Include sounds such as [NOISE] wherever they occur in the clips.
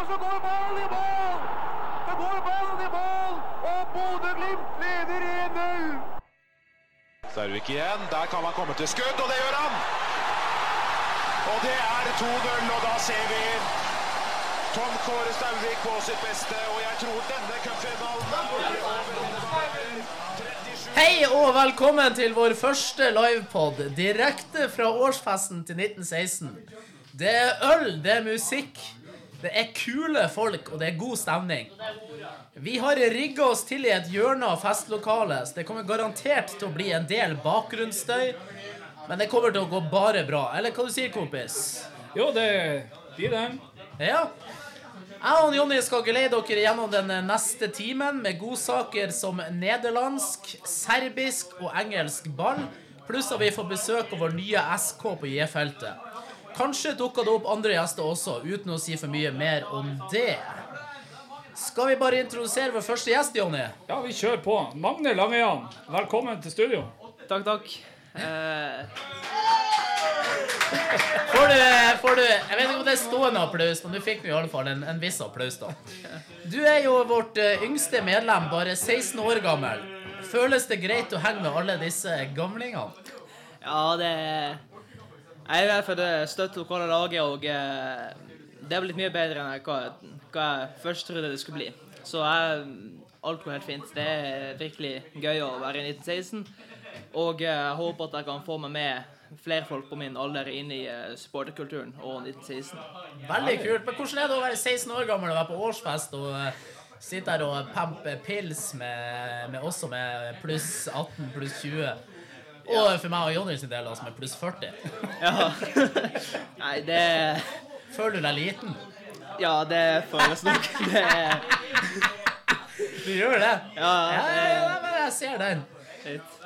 Og så går ballen i mål! Så går ballen i mål, og Bodø-Glimt leder 1-0! Sarvik igjen. Der kan han komme til skudd, og det gjør han! Og det er 2-0, og da ser vi Tom Kåre Stauvik på sitt beste. Og jeg tror denne cupfinalen. Hei og velkommen til vår første livepod direkte fra årsfesten til 1916. Det er øl, det er musikk, det er kule folk, og det er god stemning. Vi har rigga oss til i et hjørne av festlokalet, så det kommer garantert til å bli en del bakgrunnsstøy. Men det kommer til å gå bare bra. Eller hva du sier kompis? Jo, det blir det. Ja. Jeg og Jonny skal geleide dere gjennom den neste timen med godsaker som nederlandsk, serbisk og engelsk ball, pluss at vi får besøk av vår nye SK på J-feltet. Kanskje dukker det opp andre gjester også, uten å si for mye mer om det. Skal vi bare introdusere vår første gjest, Jonny? Ja, vi kjører på. Magne Langejan, velkommen til studio. Takk, takk. Eh, Får du, får du Jeg vet ikke om det er stående applaus, men du fikk i alle fall en, en viss applaus, da. Du er jo vårt eh, yngste medlem, bare 16 år gammel. Føles det greit å henge med alle disse gamlingene? ja, det Jeg er i hvert fall støtt lokale laget, og eh, det har blitt mye bedre enn hva, hva jeg først trodde det skulle bli. Så jeg, alt går helt fint. Det er virkelig gøy å være i 1916. Og eh, jeg håper at jeg kan få meg med flere folk på min alder inn i sportekulturen supporterkulturen og 1916. Veldig kult. Men hvordan er det å være 16 år gammel og være på årsfest og eh, sitte her og pampe pils med, med oss som er pluss 18, pluss 20? Og for meg og Jonny sin del, som er pluss 40. Ja. [LAUGHS] Nei, det Føler du deg liten? Ja, det føles nok. Det Du gjør det? Ja, Ja, ja, men jeg ser den.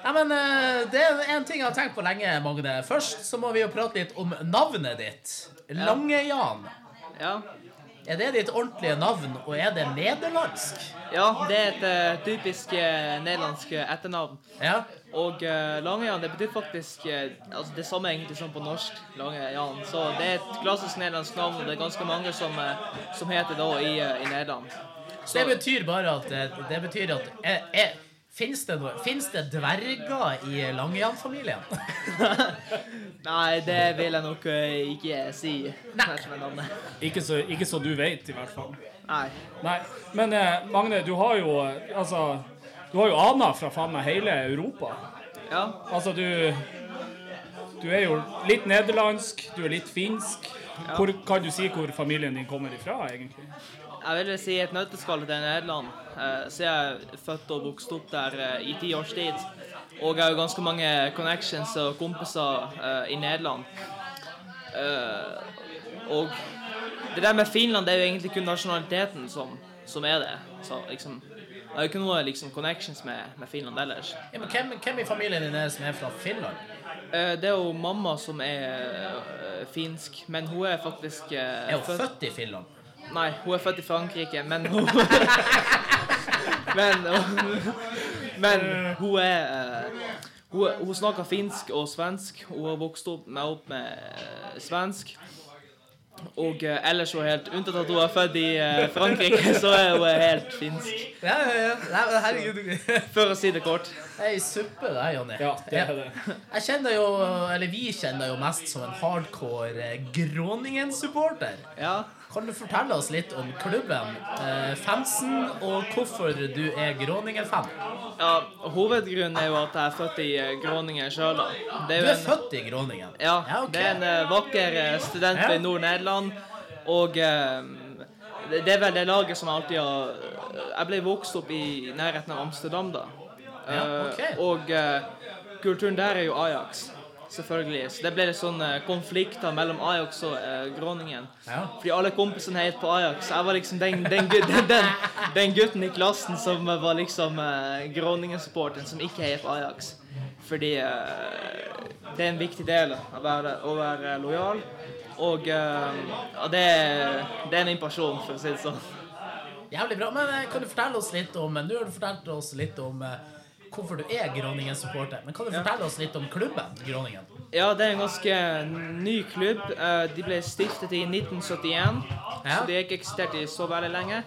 Ja, men eh, Det er en ting jeg har tenkt på lenge, Magne. Først så må vi jo prate litt om navnet ditt. Lange-Jan. Ja. Er det ditt ordentlige navn, og er det nederlandsk? Ja, det er et uh, typisk uh, nederlandsk etternavn. Ja. Og uh, Lange-Jan det betyr faktisk eh, altså det samme egentlig som på norsk. Lange-Jan. Så det er et klassisk nederlandsk navn, og det er ganske mange som, eh, som heter det i, eh, i Nederland. Så det betyr bare at eh, Det betyr at eh, eh, Fins det, finnes det dverger i Langejan-familien? [LAUGHS] Nei, det vil jeg nok eh, ikke si. Ikke så, ikke så du vet, i hvert fall. Nei. Nei, men eh, Magne, du har jo eh, altså Du har jo aner fra faen meg hele Europa. Ja. Altså, du Du er jo litt nederlandsk, du er litt finsk. Hvor, kan du si hvor familien din kommer ifra, egentlig? Jeg vil si et nøtteskall til Nederland. Eh, så jeg er født og vokst opp der eh, i ti års tid. Og jeg har jo ganske mange connections og kompiser eh, i Nederland. Og det der med Finland, det er jo egentlig kun nasjonaliteten som, som er det. Så liksom Jeg har ikke noe liksom, connections med, med Finland ellers. Ja, men hvem, hvem i familien din er det som er fra Finland? Eh, det er jo mamma som er eh, finsk, men hun er faktisk eh, Er hun født i Finland? Nei, hun er født i Frankrike, men hun [LAUGHS] Men, men hun er Hun, hun snakker finsk og svensk. Hun har vokst opp med, opp med svensk. Og eh, ellers så er hun helt Unntatt at hun er født i eh, Frankrike, [LAUGHS] så er hun helt finsk. Ja, ja, ja. Nei, men herregud. [LAUGHS] For å si det kort. Det er ei suppe, det, Jonny. Ja, det er det. Jeg kjenner jo, eller Vi kjenner jo mest som en hardcore eh, Groningen-supporter. Ja. Kan du fortelle oss litt om klubben, eh, fansen, og hvorfor du er Groningen-fan? ja. Hovedgrunnen er jo at jeg er født i eh, Groningen sjøl. Du er født i Groningen? Ja, ok. det er en eh, vakker student Ja. i Nord-Nederland. Og det, er vel det laget som jeg alltid har Jeg ble vokst opp i nærheten av Amsterdam, da. Ja, Eh. Og kulturen der er jo Ajax. Selvfølgelig. Så det ble litt sånn eh, konflikter mellom Ajax og eh, Groningen. Ja. Fordi alle kompisene het på Ajax. Jeg var liksom den, [LAUGHS] den, den, den, gutten i klassen som var liksom eh, Groningen-supporteren som ikke het på Ajax. Fordi eh, det er en viktig del å være, å være lojal. Og eh, ja, det, det er min person, for å si det sånn. Jævlig bra. Men eh, kan du fortelle oss litt om Nå har du fortalt oss litt om eh, hvorfor du er Groningen-supporter, men kan du fortelle oss litt om klubben Groningen? Ja, det er en ganske ny klubb. Eh, De ble stiftet i 1971, Ja. så de har ikke eksistert i så veldig lenge.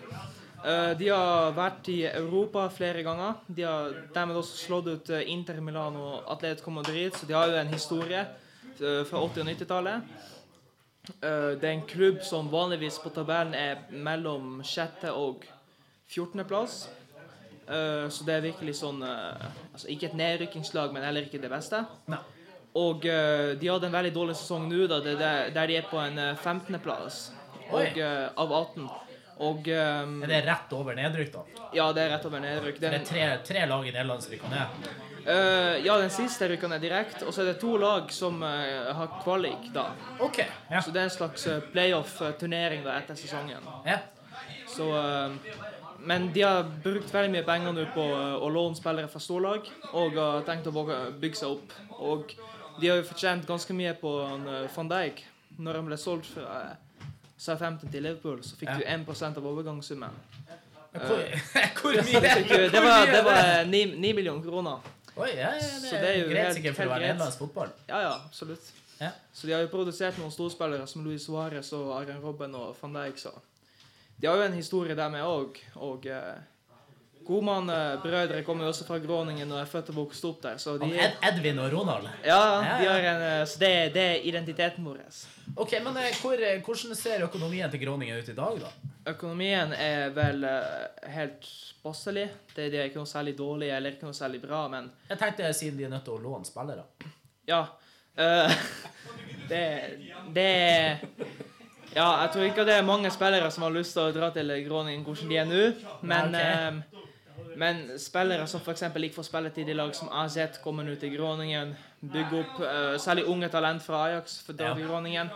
Eh, De har vært i Europa flere ganger. De har dermed også slått ut eh, Inter Milan og Atletico Madrid, så de har jo en historie fra 80- og 90-tallet. Eh, Det er en klubb som vanligvis på tabellen er mellom sjette og 14. plass. Eh, Så det er virkelig sånn uh, Altså ikke et nedrykkingslag, men heller ikke det beste. Nei. Og uh, de hadde en veldig dårlig sesong nå, da, det, der, der de er på en eh, 15.-plass uh, av 18. Og um, Er det rett over nedrykk, da? Ja, det er rett over nedrykk. Det er tre, tre lag i Nederland som rykker ned. Uh, ja, den siste rykker ned direkte, og så er det to lag som uh, har kvalik, da. OK. Ja. Så det er en slags playoff-turnering etter sesongen. ja. Så eh, Men de har brukt veldig mye penger nå på eh, å låne spillere fra storlag, og har tenkt å bygge seg opp. Og de har jo fortjent ganske mye på eh, van Dijk. Når han ble solgt fra eh, Southampton til Liverpool, så fikk Ja. du 1% av overgangssummen. Hvor, hvor mye? det, var, det var 9, 9 millioner kroner. Oi, ja, ja, det, Så det er jo greit helt- sikkert for å være nederlandsk fotball. Ja, ja, absolutt. Ja. Så de har jo produsert noen storspillere som Luis Suárez og Arian Robben og van Dijk. Så de har jo en historie der med òg. Og eh, Godmann-brødre kommer jo også fra Groningen og er født og vokst opp der. Så de, Ed, Edvin og Ronald. ja, de har en, eh, så det, det er identiteten vår. OK, men eh, hvor, eh, hvordan ser økonomien til Groningen ut i dag, da? Økonomien er vel eh, helt passelig. Det, det er ikke noe særlig dårlig eller ikke noe særlig bra, men Jeg tenkte siden de er nødt til å låne spillere. Ja. eh, [LAUGHS] det Det Ja, jeg tror ikke det er mange spillere som har lyst til å dra til Groningen hvordan de er nå, men okay. eh, men spillere som f.eks. ikke får spilletid i lag som AZ, kommer nå til Groningen, bygger opp uh, særlig unge talent fra Ajax for drar Ja. til Groningen.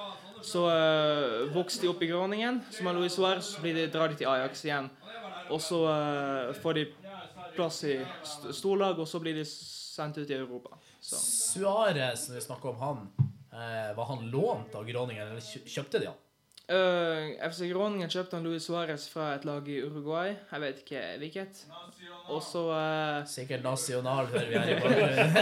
Så uh, vokser de opp i Groningen, som er Luis Suárez, så blir de, drar de til Ajax igjen. Og så uh, får de plass i st storlag, og så blir de sendt ut i Europa. Så. Suárez, når vi snakker om han, var han lånt av Groningen, eller kjøpte de han? Uh, FC Groningen kjøpte han Luis Suárez fra et lag i Uruguay. Jeg vet ikke hvilket. Og så uh, Sikkert Nacional, hører vi her i bakgrunnen.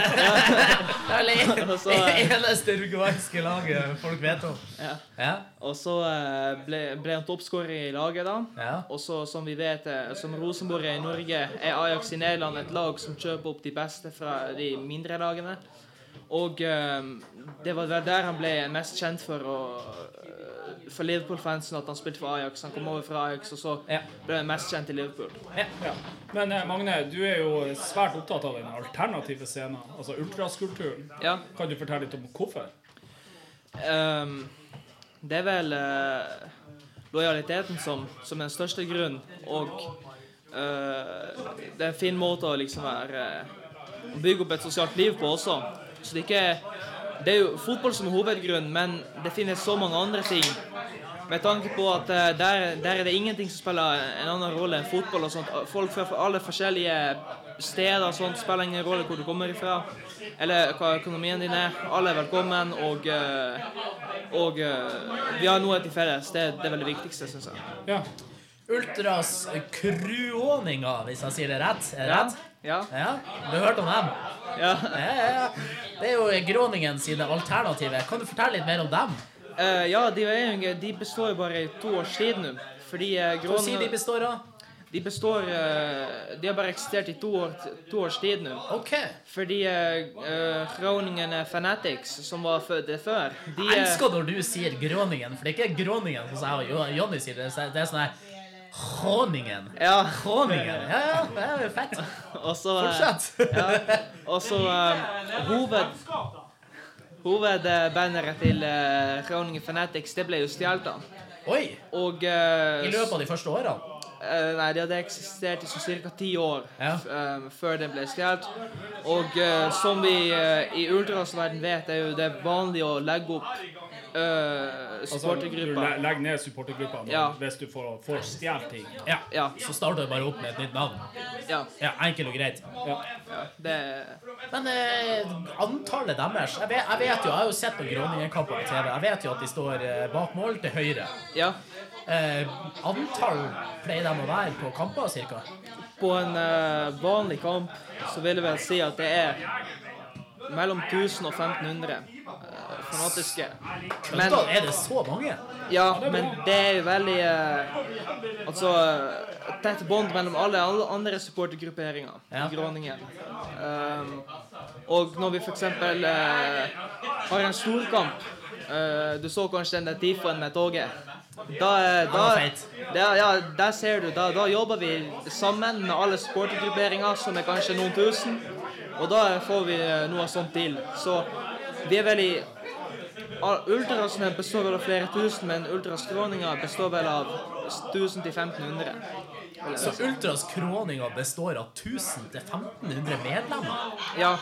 [LAUGHS] Eller [LAUGHS] Og så, eh, [LAUGHS] eneste uruguayske laget folk vet om. ja. Ja, Og så uh, ble, ble han toppskårer i laget, da. ja. Og så, som vi vet, eh, som Rosenborg er i Norge, er Ajax i Nederland et lag som kjøper opp de beste fra de mindre lagene. Og eh, det var der han ble mest kjent for å eh, for Liverpool-fansen at han spilte for Ajax. Han kom over fra Ajax, og så ble han mest kjent i Liverpool. Ja. Men eh, Magne, du er jo svært opptatt av den alternative scenen, altså ultraskulpturen. Ja. Kan du fortelle litt om hvorfor? Um, det er vel uh, lojaliteten som, som er den største grunnen, og uh, det er en fin måte å liksom være Å bygge opp et sosialt liv på også. Så det er ikke Det er jo fotball som er hovedgrunnen, men det finnes så mange andre ting. Med tanke på at eh, der, der er det ingenting som spiller en annen rolle enn fotball. og sånt. Folk fra alle forskjellige steder og sånt spiller ingen rolle hvor du kommer ifra. Eller hva økonomien din er. Alle er velkommen, og, eh, og eh, vi har noe til felles. Det, det er det viktigste, syns jeg. Ja. Ultras kruåninger, hvis jeg sier det rett. Er det rett? Ja. Ja, du har hørt om dem? ja. Ja. Det er jo Groningen sine alternativer. Kan du fortelle litt mer om dem? Uh, ja, de, er de består bare i to års tid nå. Fordi uh, Hva sier de består av? De består eh, De har bare eksistert i to, år, to års tid nå. OK. Fordi uh, Groningen Fanatics, som var født det før de, Jeg eh, elsker når du sier Groningen, for det er ikke Groningen som jeg og Jo- Jonny sier. Det det er sånn her Groningen. Ja. Groningen. Ja, ja, det er jo fett. Og så eh, Fortsett. Ja. Og så eh, hoved... Hovedbanneret til uh, Groningen Fanatics, det ble jo stjålet. Oi! Og uh, I løpet av de første årene. Uh, nei, det hadde eksistert i sånn ca. ti år Ja. eh, før den ble stjålet. Og uh, som vi uh, i ultrasverden vet, er jo det vanlig å legge opp uh, supportergruppa. Altså, legg ned supportergruppa Ja. hvis du får, får stjålet ting. Ja. Ja, Så starter du bare opp med et nytt navn. ja, Ja, Enkelt og greit. Ja. ja. Det Men eh, antallet deres jeg vet, jeg vet jo, jeg har jo sett på Groningen-kamper på TV. Jeg vet jo at de står eh, bak mål til høyre. Ja. Eh, antall pleier de å være på kamper, cirka? På en eh, vanlig kamp så vil jeg vel si at det er mellom 1000 og 1500 eh, fanatiske. Men, er det så mange? ja, men det er jo veldig eh, Altså eh, tett bånd mellom alle alle andre supportergrupperinger Ja. i Groningen. Um, og når vi f.eks. Uh, har en storkamp eh, Du så kanskje den tifoen med toget. Da, eh, da, da, ja, der ser du. Da, da jobber vi sammen med alle supportergrupperinger, som er kanskje noen tusen. Og da får vi eh, noe sånt til. Så vi er veldig Ultrasene består vel av flere tusen, men ultraskråninga består vel av 1000 til 1500. vil Så ultraskråninga består av 1000 til 1500 medlemmer? Ja.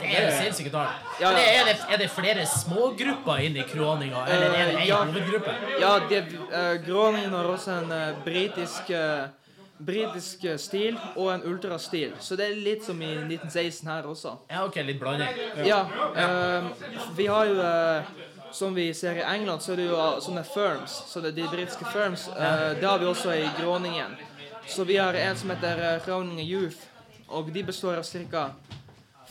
Det er jo sinnssyke tall. Ja, ja. Er, det, er det flere smågrupper inn i Kroninga, eller er det én ei ja. hovedgruppe? Ja, det, uh, Gråningen har også en uh, britisk eh, britisk eh, stil og en ultrastil. Så det er litt som i 1916 her også. Ja, OK, litt blanding. Ja. eh, vi har jo eh, Som vi ser i England, så er det jo sånne firms. Så det er de britiske firms. Uh, det har vi også i Groningen. Så vi har en som heter uh, Groningen Youth, og de består av ca.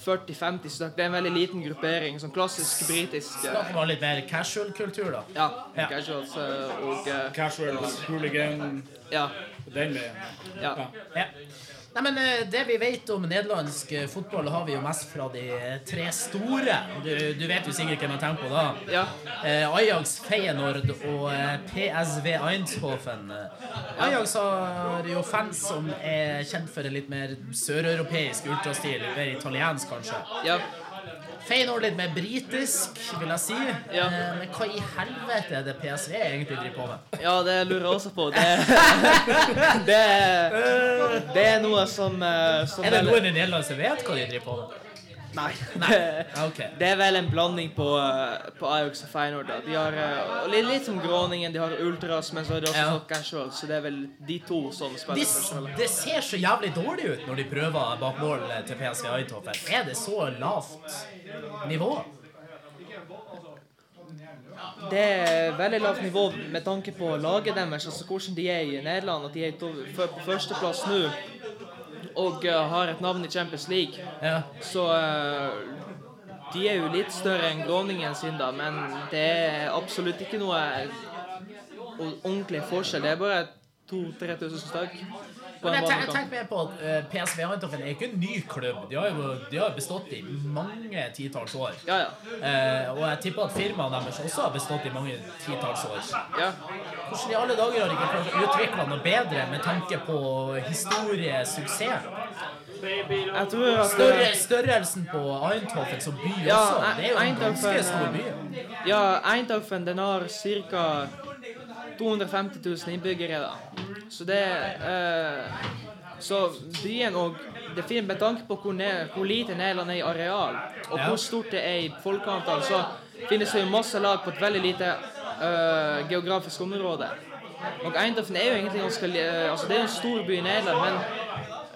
40-50 stykker. Det er en veldig liten gruppering. Sånn klassisk britisk Snakker man litt mer casual-kultur, da? Ja. Ja. Casuals og uh, Casuals, hooligan, Ja. Den veien. ja. Ja. Nei, men eh, Det vi vet om nederlandsk eh, fotball, har vi jo mest fra de eh, tre store. Du, du vet jo sikkert hvem jeg tenker på da. ja. Eh, Ajax, Feyenoord og PSV Eindhoven. Ajax har jo fans som er kjent for en litt mer søreuropeisk ultrastil. Mer italiensk, kanskje. ja. Feyenoord litt mer britisk, vil jeg si. Ja. Eh, men hva i helvete er det PSV egentlig driver på med? Ja, det lurer jeg også på. Det, det, det er noe som, eh, som Er det noen i Nederland som vet hva de driver på med? Nei. [LAUGHS] Nei. Okay. Det er vel en blanding på, eh, på Ajax og Feyenoord. da. De har og litt, litt som Groningen, de har Ultras, men så er det også Ja. casual, så det er vel de to som spiller rolle. det ser så jævlig dårlig ut når de prøver bak mål til PSV Eindhoven. Er det så lavt nivå? Det er veldig lavt nivå med tanke på laget deres, altså hvordan de er i Nederland. At de er på førsteplass nå og eh, har et navn i Champions League. Ja. Så eh, de er jo litt større enn Groningen sin, da, men det er absolutt ikke noe ordentlig forskjell. Det er bare 2000-3000 stykk tenk- tenk mer på at eh, PSV Eindhoven er ikke en ny klubb. De har jo de har bestått i mange titalls år. Ja, ja. Eh, og jeg tipper at firmaet deres også har bestått i mange titalls år. ja. Hvordan i alle dager har de ikke klart å utvikle noe bedre med tanke på historie, suksess? Jeg tror at Større, eh, størrelsen på Eindhoven som by også. Det er jo en ganske stor by. Ja, Eindhoven den har ca. 250 000 innbyggere. da. Så det eh, Så byen og det er fint med tanke på hvor, ned, hvor lite Nederland er i areal, og hvor stort det er i folkeantall, så finnes det jo masse lag på et veldig lite eh, geografisk område. Og Eindhoven er jo egentlig ganske eh, Altså, det er en stor by i Nederland, men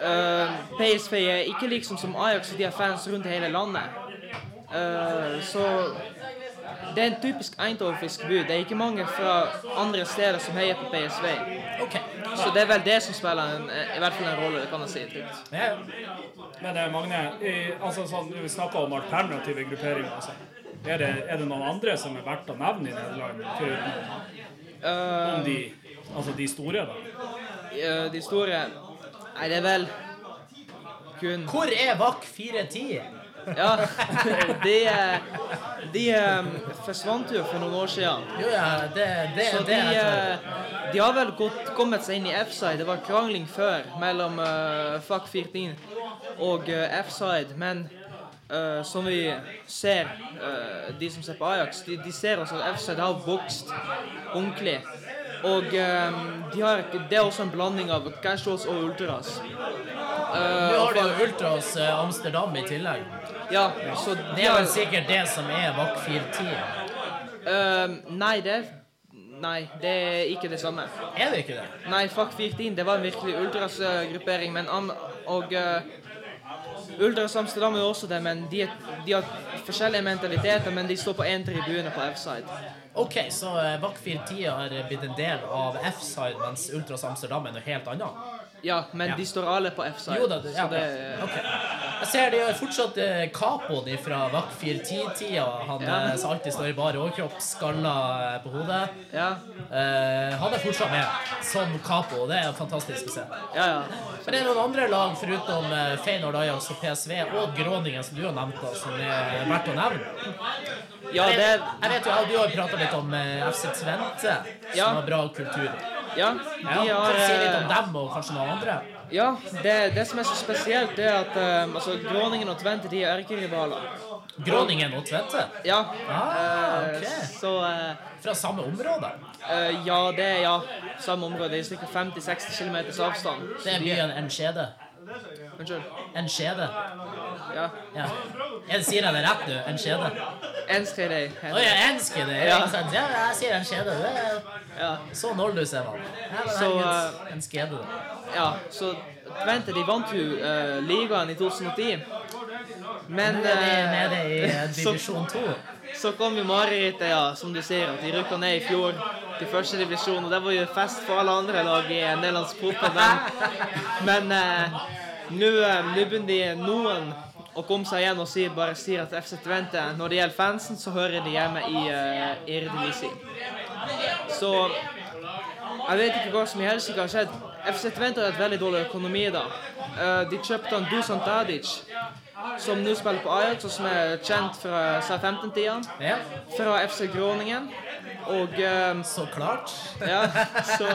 eh, PSV er ikke liksom som Ajax, de har fans rundt hele landet. Eh, så det er en typisk eindhovensk bu. Det er ikke mange fra andre steder som heier på PSV. Okay. Så det er vel det som spiller en, i hvert fall en rolle, det kan jeg si trygt. Ja, ja. Men er Magne, i, altså sånn, vi snakker om alternative grupperinger, altså, er, det, er det noen andre som er verdt å nevne i Nederland, foruten Eh, om de, altså de store? da? Uh, de store Nei, det er vel kun Hvor er VAK 410? Ja, [LAUGHS] de, eh, de eh, forsvant jo for noen år siden. Jo, ja, det, det, Så de, eh, de har vel gått, kommet seg inn i F-side. Det var krangling før mellom uh, FAK 14 og uh, F-side, men uh, som vi ser, de som ser på Ajax, de, de ser også at F-side har vokst ordentlig. Og eh, de har, det er også en blanding av casuals og ultras. Nå har de jo Ultras eh, Amsterdam i tillegg. Ja, så Det er vel sikkert det som er VAK 410. Ehm, nei, det Nei, det er ikke det samme. Er det ikke det? Nei, Fuck 14 det var en virkelig ultras-gruppering, men am og uh, Ultras Amsterdam er også det, men de, de har forskjellige mentaliteter, men de står på én tribune på F-side. OK, så uh, Vak 410 har blitt en del av F-side, mens Ultras Amsterdam er noe helt annet? Ja, men Ja. de står alle på F-side. Jo da, det, ja, det, okay. Jeg ser de har fortsatt eh, Capoen fra Vak 410-tida. Han Ja. eh, som alltid står i bar overkropp, skalla eh, på hodet. ja, Eh, han er fortsatt med som Capo, og det er fantastisk å se. ja, ja. Men det er noen andre lag foruten eh, Feyenoord, Ajax og PSV og Groningen som du har nevnt, da, som er verdt å nevne. Ja, jeg, det jeg vet jo, Du har prata litt om eh, FC Tvente, som har bra kultur. Ja, de har si litt om eh, dem og kanskje noen andre? Ja, det, det som er så spesielt, det er at um, altså, Groningen og Tvente de er erkerivaler. Groningen og Tvente? Ja. Ah, okay. ok. Så uh, Fra samme område? Uh, Ja, det er ja, samme område. Det er ca. 50-60 km avstand. Det er mye en, en Enskjede. Unnskyld. Enskjede. Ja. Ja. Jeg sier jeg det rett du, Enskjede? Enskede Å heter ja, det. Enskede. Ja. Ikke sant? Ja, jeg sier Enskede. Det er Ja. sånn oldus er man. Så, herregud, eh, Enskede. ja, så Tvente de vant jo uh, ligaen i 2010. Men er eh, nede i eh, divisjon to. Så kom jo marerittet, ja, som du sier, at de rykka ned i fjor til første divisjon. Og det var jo fest for alle andre lag i nederlandsk fotball. Men, men eh, nå eh, begynner noen å komme seg igjen og si, bare sier at FC Tvente Når det gjelder fansen, så hører de hjemme i uh, Irdivisi. Så jeg vet ikke hva som i helsike har skjedd. FC Tvente har et veldig dårlig økonomi da. Uh, de kjøpte han Dusan Tadic, som nå spiller på Ajax, og som er kjent fra Southampton-tida. Ja, Fra FC Groningen. Og um, så klart. ja, så,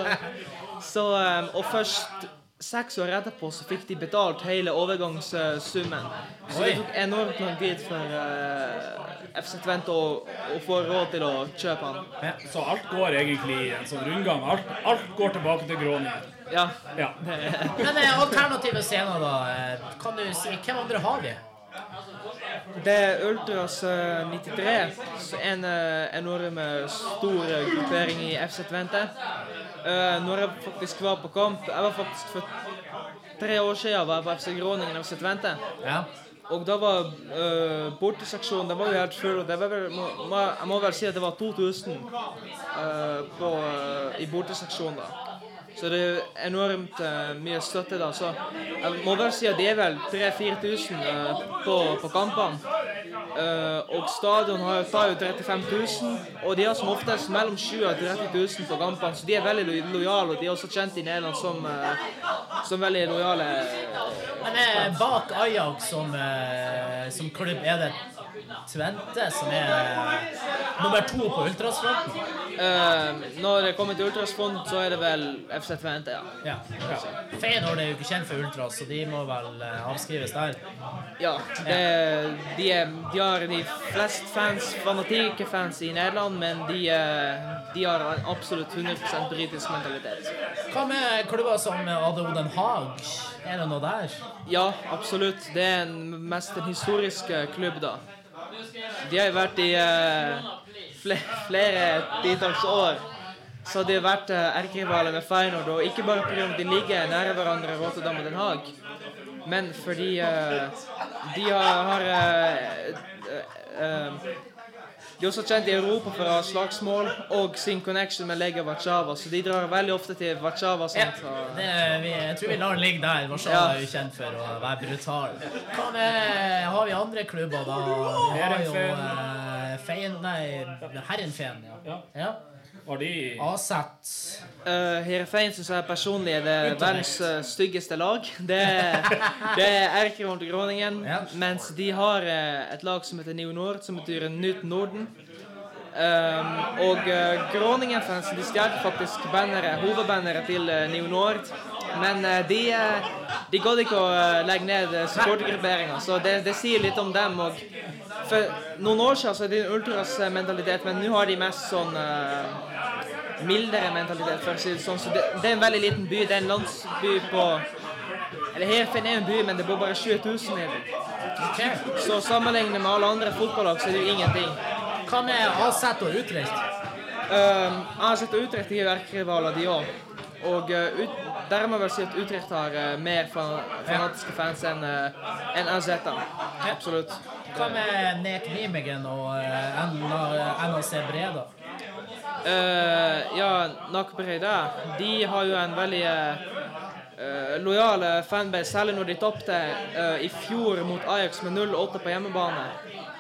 så um, Og først seks år etterpå så fikk de betalt hele overgangssummen. Så det tok enormt lang tid for eh, FC Twente å, og, få råd til å kjøpe han. Så alt går egentlig i en sånn rundgang. Alt, alt går tilbake til Groningen. Ja. Ja. [LAUGHS] Men eh, alternative scener, da. eh, Kan du si Hvem andre har vi? Det er Ultras eh, 93, en eh, enorm eh, stor eh, gruppering i FC Twente. Uh, når jeg faktisk var på kamp Jeg var faktisk for tre år siden var jeg på FC Groningen FC Tvente. Ja. Og da var uh, borteseksjonen Den var jo helt full. Det var vel, må, må, jeg må vel si at det var 2000 uh, på, uh, i borteseksjonen da. Så det er enormt uh, mye støtte da. Så jeg må vel si at det er vel 3000-4000 uh, på, på kampene. Uh, og stadion har, tar jo 35 000, og de har som oftest mellom 20 og 30 000 på kampene. Så de er veldig lo lojale, og de er også kjent i Nederland som, eh, som veldig lojale. Men eh, bak Ajax som, eh, som klubb er det Tvente som er eh, nummer to på ultrasfronten. Uh, når det kommer til ultrasfront, så er det vel FC Tvente, ja. Ja. Feyenoord er jo ikke kjent for ultras, så de må vel eh, avskrives der. Ja, det, de, er, de har de flest fans, fanatikerfans i Nederland, men de, eh, de har en absolutt 100% britisk mentalitet. Hva med klubber som ADO Den Haag? Er det noe der? Ja, absolutt. Det er en, mest en historisk klubb, da. De har jo vært i uh, fle, flere titalls år. Så de har vært eh, erkerivaler med Feyenoord, og ikke bare pga. de ligger nære hverandre, Rotterdam og Den Haag, men fordi uh, de har, har De er også kjent i Europa for å ha slagsmål og sin connection med Lega Warszawa, så de drar veldig ofte til Warszawa. Ja, det, vi, jeg tror vi lar den ligge der. Warszawa Ja. er jo kjent for å være brutal. Hva med Har vi andre klubber, da? Vi har jo eh, Feien... Nei, Herrenfeen. Ja. Ja. Var de Aset. Uh, Heerenveen syns jeg personlig er det verdens uh, styggeste lag. Det, det er erkerivalen til Groningen, mens de har uh, et lag som heter Neo Nord, som betyr Nyt Norden. Um, og uh, Groningen-fansen de stjal faktisk bannere, hovedbanneret til uh, Neo Nord. Men uh, de, uh, de gadd ikke å eh, legge ned supportergrupperinga, så det, det sier litt om dem. Og for noen år siden så er det en ultras-mentalitet, men nå har de mest sånn eh, mildere mentalitet, for å si det sånn. Så det, det er en veldig liten by. Det er en landsby på Eller Herfinn er en by, men det bor bare 20 000 i den. Okay. Så sammenlignet med alle andre fotballag, så er det jo ingenting. Hva med AZ og Utrecht? Um, AZ og Utrecht er er erkerivaler, de òg. Og uh, ut, der må jeg vel si at Utrecht har uh, mer fan fanatiske fans enn uh, en AZ. Absolutt. Hva med Nek Nijmegen og uh, NAC Breda? Uh, ja, NAC Breda de har jo en veldig uh, lojal fanbase, særlig når de tapte uh, i fjor mot Ajax med 0-8 på hjemmebane.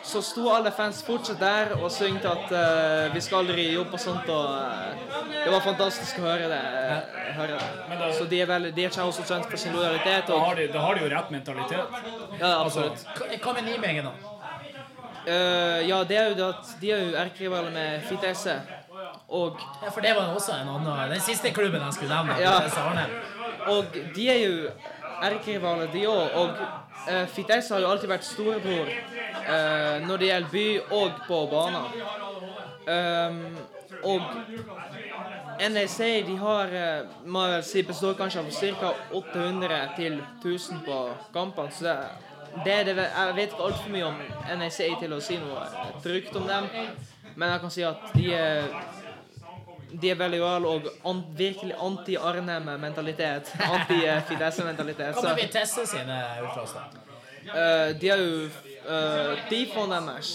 Så sto alle fans fortsatt der og syngte at uh, vi skal aldri jobbe og sånt. Og uh, det var fantastisk å høre det. Uh, høre det. Så de er, veldig, de er ikke også kjent for sin lojalitet. Da har de, da har de jo rett mentalitet. ja, absolutt. Hva med Nijmegen, da? Ja, det er jo det at de er jo erkerivaler med Fitesse. Og Ja, For det var også en annen Den siste klubben jeg skulle nevne. Ja. Og de er jo erkerivaler, de òg. Og uh, Fitesse har jo alltid vært storebror uh, når det gjelder by og på baner. Um, og NEC de har uh, si består kanskje av ca. 800 til 1000 på kampene. Så det, det er det, ve- jeg vet ikke altfor mye om NEC til å si noe trygt om dem. Men jeg kan si at de er de er veldig lojale og an, virkelig anti-Arnem-mentalitet. Anti-Fidesse-mentalitet. Hva med Vitesse sine utras, da? eh, de har jo uh, Tifoen deres.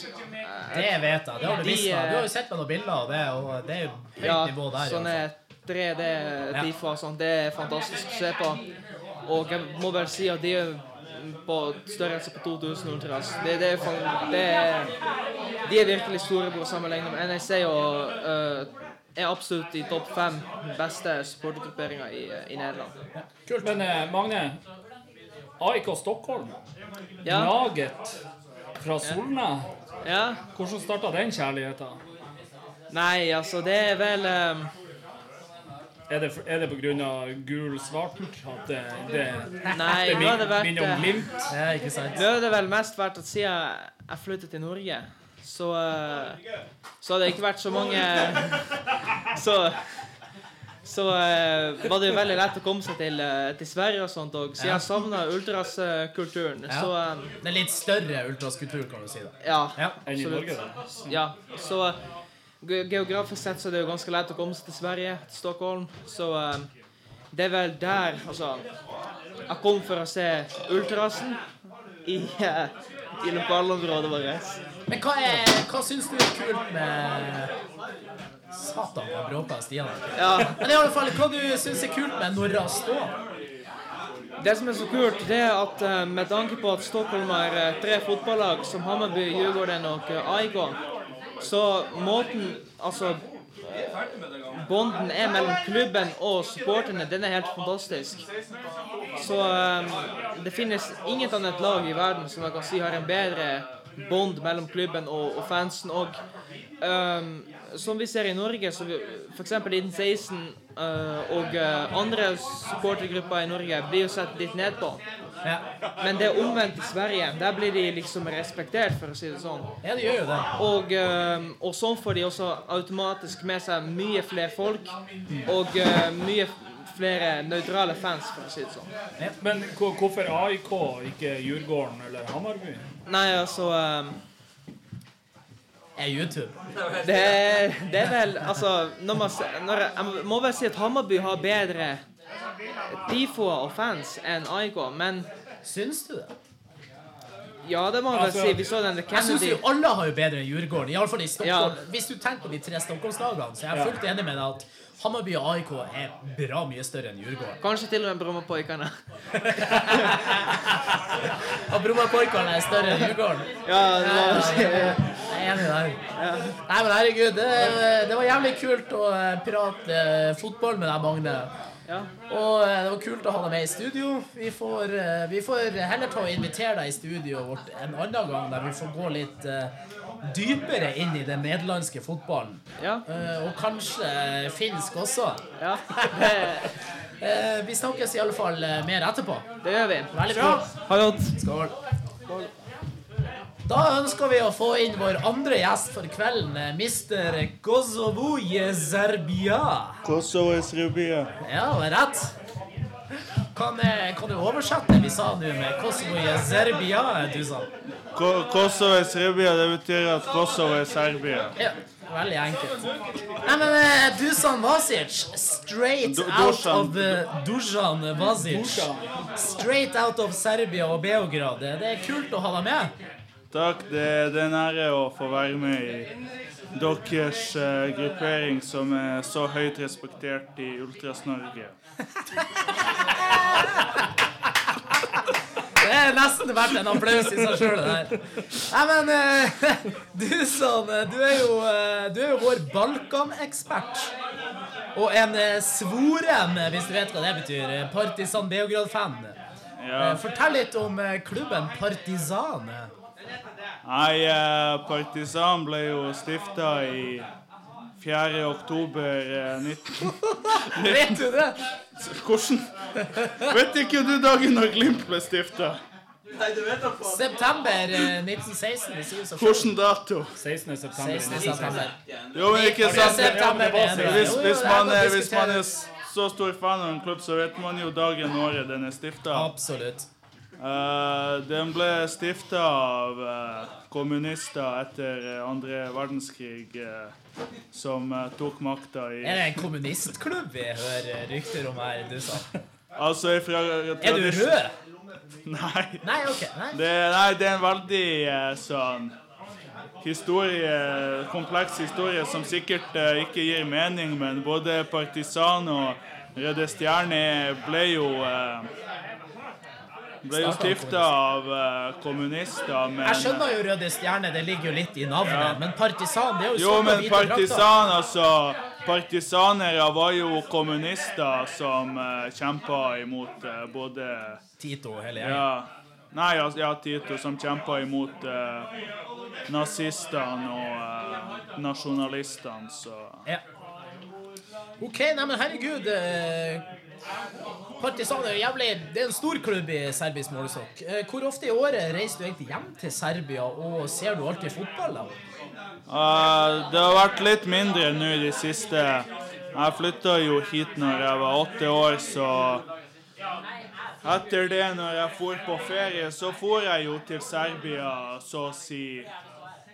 Det vet jeg. Det har du De, visst. eh, Du har jo sett meg noen bilder av det, og det er jo høyt Ja, nivå der. sånne 3D-difa og sånn, Det er fantastisk å se på. Og jeg må vel si at de er på størrelse på 2000 ultras. Det, det er, det er, de er virkelig storebror sammenlignet med NEC og eh, er absolutt i topp fem beste supportergrupperinger i, i Nederland. Kult. Men eh, Magne, AIK Stockholm, Ja, laget fra Solna. ja. Hvordan starta den kjærligheten? Nei, altså, det er vel um... Er det, er det pga. gul-svart at det, det, Nei, det minner min om Glimt? Ja, ikke sant? Det vel mest vært at siden jeg flyttet til Norge, så eh, Så hadde det ikke vært så mange Så så eh, var det jo veldig lett å komme seg til, eh, til Sverige og sånt. Så siden jeg savna ultraskulturen, Ja. så eh, Det er litt større ultraskulturen, kan du si. da. ja. Ja. Enn i absolutt. Norge? da? Ja, så ge- geografisk sett så er det jo ganske lett å komme seg til Sverige, til Stockholm. Så eh, det er vel der Altså, jeg kom for å se ultrasen i, eh, i lokalområdet vårt. Men hva, er, hva syns du er kult med Satan, jeg bråka Stian. Ja, Men i alle fall, hva du syns er kult med Norra Stå? det som er så kult, det er at eh, med tanke på at Stockholm har eh, tre fotballag, som Hammarby, Djurgården og eh, så måten Altså Bånden er mellom klubben og supporterne, den er helt fantastisk. Så eh, det finnes inget annet lag i verden som jeg kan si har en bedre bånd mellom klubben og, og fansen. Og um, som vi ser i Norge, så f.eks. Liten 16 uh, og eh, andre supportergrupper i Norge blir jo sett litt ned på. Ja. Men det er omvendt i Sverige. Der blir de liksom respektert, for å si det sånn. ja, de gjør jo det. Og, eh, og sånn får de også automatisk med seg mye flere folk og eh, mye flere nøytrale fans, for å si det sånn. Men hvorfor AIK, ikke Djurgården eller Hammarby? Nei, altså eh, Er YouTube. det, det er vel Altså, når man, når jeg må vel si at Hammarby har bedre tifoer og fans enn AIK, men Syns du det? ja, det må jeg vel Altså, si. Vi så den Kennedy. Jeg syns jo alle har jo bedre enn Djurgården. Iallfall i Stockholm. Ja. Hvis du tenker på de tre Stockholmslagene, så jeg er jeg fullt enig med deg at Hammarby og AIK er bra mye større enn Djurgården. Kanskje til og med Brommapoikene. [LAUGHS] Og Brommapoikene er større enn Djurgården. Ja, det var jeg. Er enig der. Nei, men herregud, det, det var jævlig kult å eh, prate eh, fotball med deg, Magne. Ja. Og eh, det var kult å ha deg med i studio. Vi får, eh, vi får heller ta og invitere deg i studioet vårt en annen gang, der vi får gå litt uh, dypere inn i den nederlandske fotballen. Ja. Uh, og kanskje finsk også. ja. [LAUGHS] Eh, vi snakkes i alle fall mer etterpå. det gjør vi. Veldig bra. Ha det godt. Skål. Da ønsker vi å få inn vår andre gjest for kvelden, eh, Mr. Kosovo Jezerbia. Kosovo Jezerbia. Ja, det var rett. Kan, eh, kan du oversette det vi sa nå med Kosovo i Serbia, Dusan? Ko- Kosovo Jezerbia, det betyr at Kosovo er Serbia. Ja, veldig enkelt. Nei, men eh, Dusan Vasic, straight Du- out Dusan. of uh, Dusan Vasic. Straight out of Serbia og Beograd. Det det er kult å ha deg med. Takk, det, det er en ære å få være med i deres uh, gruppering som er så høyt respektert i Ultras-Norge. [LAUGHS] Det er nesten verdt en applaus i seg sjøl, det der. Nei, men [LAUGHS] uh, Dusan, eh, du er jo, uh, du er jo vår Balkan-ekspert. Og en svoren, hvis du vet hva det betyr, Partisan Beograd-fan. Ja. Fortell litt om klubben Partisan. Nei, eh, Partisan ble jo stifta i 4. oktober eh, 19... [LAUGHS] Vet du det? Hvordan Vet ikke du dagen når Glimt ble stifta? September eh, 1916. Det sier seg. Hvilken dato? 16. september. 16. september. Jo, men ikke sant? Det Hvis, det man er, hvis man er så stor fan av en klubb, så vet man jo dagen og året den er stifta. Absolutt. Eh, den ble stifta av eh, kommunister etter eh, andre verdenskrig, som tok makta i Er det en kommunistklubb vi hører rykter om her, du sa? Altså ifra Er du rød? Nei. Nei, OK. Nei. Det, nei, det er en veldig sånn historie, kompleks historie som sikkert ikke gir mening, men både Partisan og Røde Stjerne ble jo ble jo stifta av eh, kommunister, men Jeg skjønner jo Røde Stjerne, det ligger jo litt i navnet, Ja. men partisan det er jo Jo, svart men partisan, altså Partisanere var jo kommunister som uh, kjempa imot uh, både Tito hele gjengen. Ja. Nei, altså, ja, Tito som kjempa imot uh, nazistene og uh, nasjonalistene, så Ja. OK, neimen herregud. Eh, Partisan er jo jævlig Det er en stor klubb i serbisk målestokk. Eh, hvor ofte i året reiser du egentlig hjem til Serbia, og ser du alltid fotball? da? Uh, Det har vært litt mindre nå i det siste. Jeg flytta jo hit når jeg var åtte år, så Etter det, når jeg for på ferie, så for jeg jo til Serbia så å si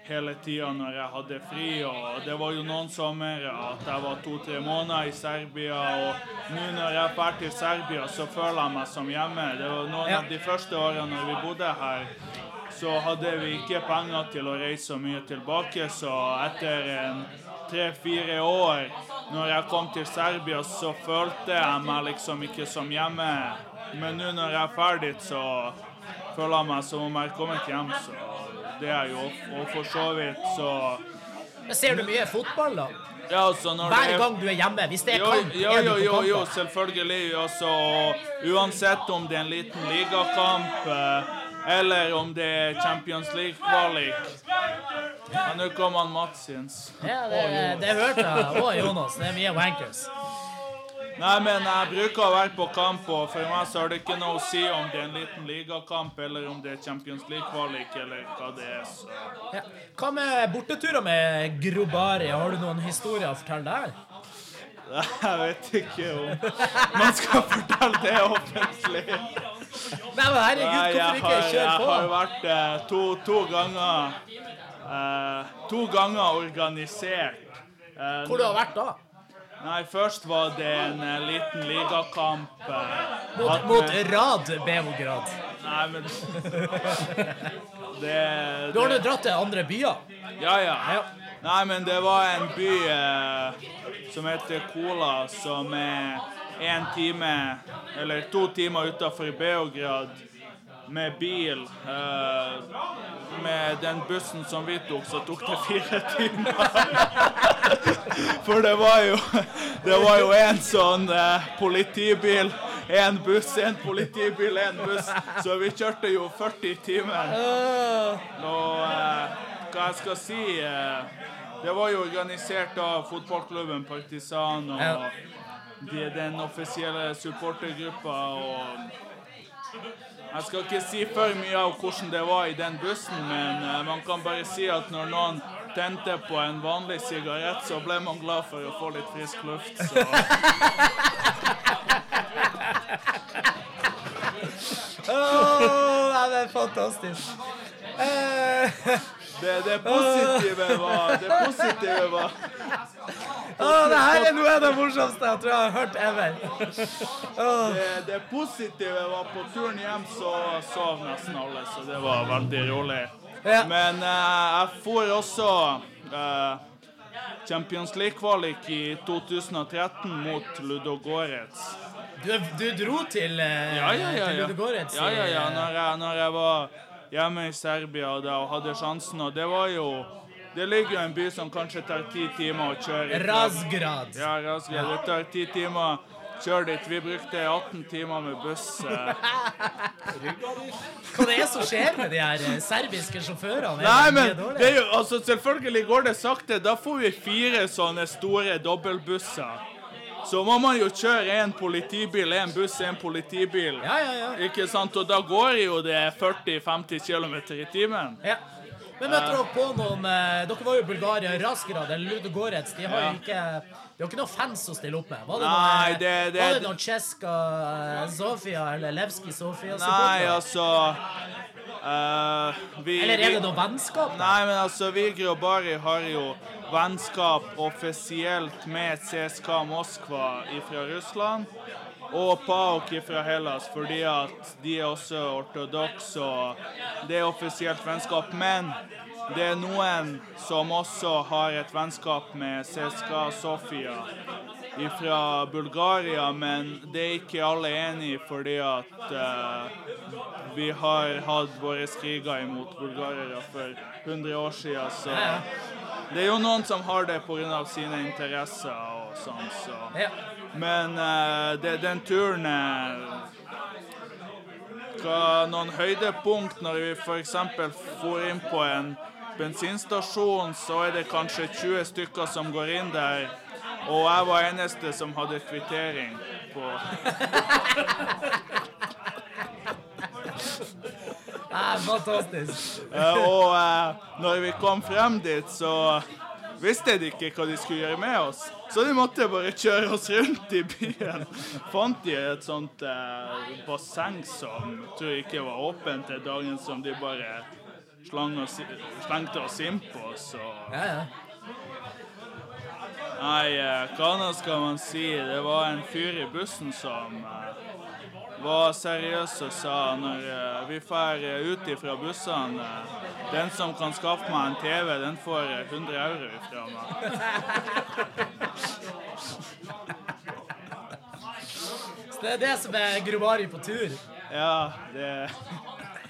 hele tida når jeg hadde fri. Og det var jo noen somre at jeg var to-tre måneder i Serbia. Og nå når jeg drar til Serbia, så føler jeg meg som hjemme. Det var noen Ja. av de første årene når vi bodde her så hadde vi ikke penger til å reise så mye tilbake, så etter en tre-fire år, når jeg kom til Serbia, så følte jeg meg liksom ikke som hjemme. Men nå når jeg er ferdig, så føler jeg meg som om jeg er kommet hjem, så det er jo Og for så vidt så Men Ser du mye fotball, da? Ja, altså Hver er gang du er hjemme? Hvis det er jo, kamp, jo, jo, jo, jo, selvfølgelig. Altså, uansett om det er en liten ligakamp eh, eller om det er Champions League-kvalik. Men nå kom han Mats Jens. Ja, det, det hørte jeg. Og Jonas. Det er mye wankers. Nei, men jeg bruker å være på kamp, og for meg så har det ikke noe å si om det er en liten ligakamp, eller om det er Champions League-kvalik, eller hva det er. Så. Ja. Hva med borteturer med Grobari? Har du noen historier å fortelle der? Jeg vet ikke om man skal fortelle det offentlig. Nei, men herregud, hvorfor ikke har, på. jeg har vært eh, to, to ganger eh, To ganger organisert. Eh, Hvor du har vært da? Nei, først var det en eh, liten ligakamp. eh, Mot, mot Rad Beograd. Nei, men det, Du har nå dratt til andre byer. Ja, ja. Nei, men det var en by eh, som heter Kola, som er én time eller to timer utafor Beograd med bil. Eh, med den bussen som vi tok, så tok det fire timer. [LAUGHS] For det var jo Det var jo en sånn eh, politibil. Én buss, én politibil, én buss. Så vi kjørte jo 40 timer. Og eh, hva jeg skal si eh, Det var jo organisert av fotballklubben Partisan og de, den offisielle supportergruppa. Og jeg skal ikke si for mye av hvordan det var i den bussen, men eh, man kan bare si at når noen tente på en vanlig sigarett, så ble man glad for å få litt frisk luft, så [LAUGHS] oh, det er fantastisk. Eh, [LAUGHS] det, det positive var Det positive var å, det her er noe av det morsomste jeg tror jeg har hørt ever. det, det positive var på turen hjem så sov nesten alle, så det var veldig rolig. Ja. Men uh, jeg får også uh, Champions League-kvalik i 2013 mot Ludogorets. Du, du dro til, uh, Ja, ja, ja. til. Ludogorets? ja, ja, ja. Når, jeg, når jeg var hjemme i Serbia da, og hadde sjansen, og det var jo Det ligger jo en by som kanskje tar ti timer å kjøre. fra- Razgrad. Ja, Razgrad. Det tar ti timer å kjøre dit. Vi brukte 18 timer med buss. eh. Hva det er som skjer med de her eh, serbiske sjåførene? Nei, men det er jo, altså, selvfølgelig går det sakte. Da får vi fire sånne store dobbeltbusser. Så må man jo kjøre en politibil, en buss, en politibil. Ja, ja, ja. Ikke sant? Og da går jo det 40-50 km i timen. ja. Men møtte dere på noen eh, Dere var jo Bulgaria, raskere eller Ludogorets. De har jo ikke De har ikke noen fans å stille opp med. Var det Nei, noe, eh, det- det- var det Cheska eh, Sofia eller Levski Sofia? Nei, altså uh, vi, Eller er det noe vennskap? Da? Nei, men altså, vi Bari har jo vennskap offisielt med CSKA Moskva fra Russland. Og PAOK fra Hellas, fordi at de er også ortodokse, og det er offisielt vennskap. Men det er noen som også har et vennskap med CSKA Sofia fra Bulgaria, men det er ikke alle enig i, fordi at uh, vi har hatt våre kriger imot bulgarere for 100 år siden, så det er jo noen som har det pga. sine interesser og sånn, så Men uh, det, den turen er fra Noen høydepunkt når vi f.eks. for inn på en bensinstasjon, så er det kanskje 20 stykker som går inn der, og jeg var eneste som hadde kvittering på [LAUGHS] Nei, fantastisk. [LAUGHS] Eh, Og eh, når vi kom frem dit, så visste de ikke hva de skulle gjøre med oss. Så de måtte bare kjøre oss rundt i byen. Fant de et sånt eh, basseng som jeg tror ikke var åpent til dagen, som de bare oss, slengte oss inn på. Så Ja, ja. Nei, eh, hva nå skal man si? Det var en fyr i bussen som eh, var seriøs og sa når eh, vi drar ut fra bussene eh, Den som kan skaffe meg en TV, den får eh, 100 euro ifra meg. [LAUGHS] Så det er det som er Grubari på tur. Ja, det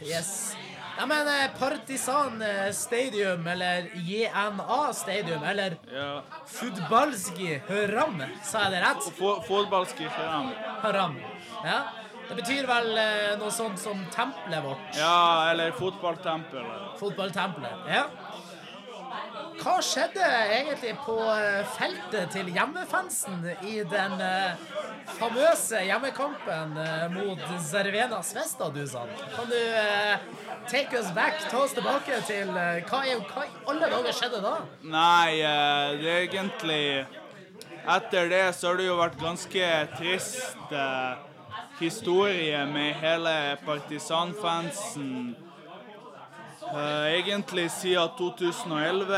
Yes. Ja, men eh, Partisan eh, Stadium, eller JNA Stadium, eller Ja. Futbalski Haram, sa jeg det rett? Fudbalski Høram. Høram. Ja. Det betyr vel eh, noe sånt som tempelet vårt. Ja, eller fotballtempelet. Fotballtempelet. Ja. Hva skjedde egentlig på eh, feltet til hjemmefansen i den eh, famøse hjemmekampen eh, mot Zervena Svesta, du sa? Kan du eh, take us back, ta oss tilbake til eh, hva, er, hva i alle dager skjedde da? Nei, det er egentlig Etter det så har det jo vært ganske trist eh, historie med hele partisanfansen. Eh, egentlig siden 2011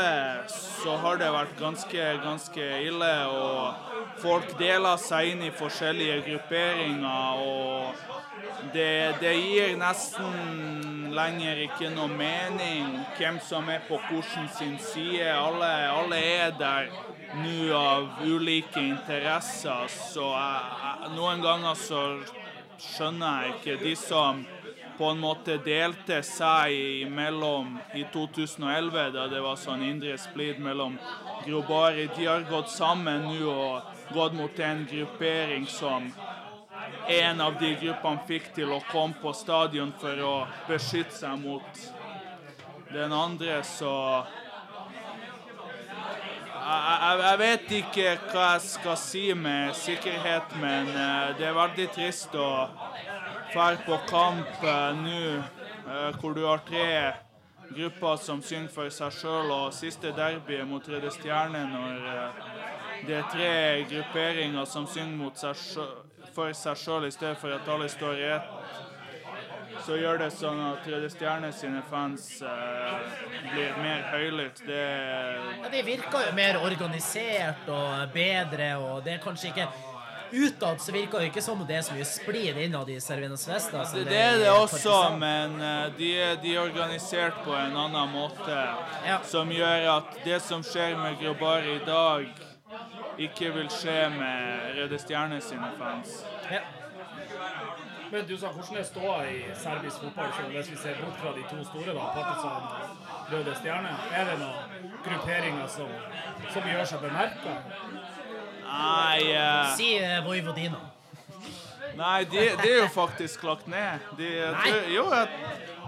så har det vært ganske, ganske ille, og folk deler seg inn i forskjellige grupperinger, og det, det gir nesten lenger ikke noe mening hvem som er på hvordan sin side. Alle, alle er der nå av ulike interesser, så jeg, jeg, noen ganger så skjønner jeg ikke de som på en måte delte seg imellom i 2011, da det var sånn indre splid mellom Grobari. De har gått sammen nå og gått mot en gruppering som en av de gruppene fikk til å komme på stadion for å beskytte seg mot den andre, så jeg, jeg, vet ikke hva jeg skal si med sikkerhet, men eh, det er veldig trist å fære på kamp eh, nå eh, hvor du har tre grupper som synger for seg sjøl, og siste derby mot Røde Stjerne når det er tre grupperinger som synger seg sjø- for seg sjøl i stedet for at alle står i ett. Så gjør det sånn at Røde Stjerne sine fans eh, blir mer høylytt. Det Ja, de virker jo mer organisert og bedre, og det er kanskje ikke Utad så virker det ikke som det er så mye splid innad i Servinas Vesta. som Det, det er det også, men eh, de, de er organisert på en annen måte. Ja. Som gjør at det som skjer med Grobari i dag, ikke vil skje med Røde Stjerne sine fans. Ja. Men du sa hvordan det står i serbisk fotball, hvis vi ser bort fra de to store, da, Partisan Røde Stjerne, er det noen grupperinger som, som gjør seg bemerka? Nei, uh... Si uh, Vojvodina. nei de, de er jo faktisk lagt ned. De, Nei. du, jo, jeg,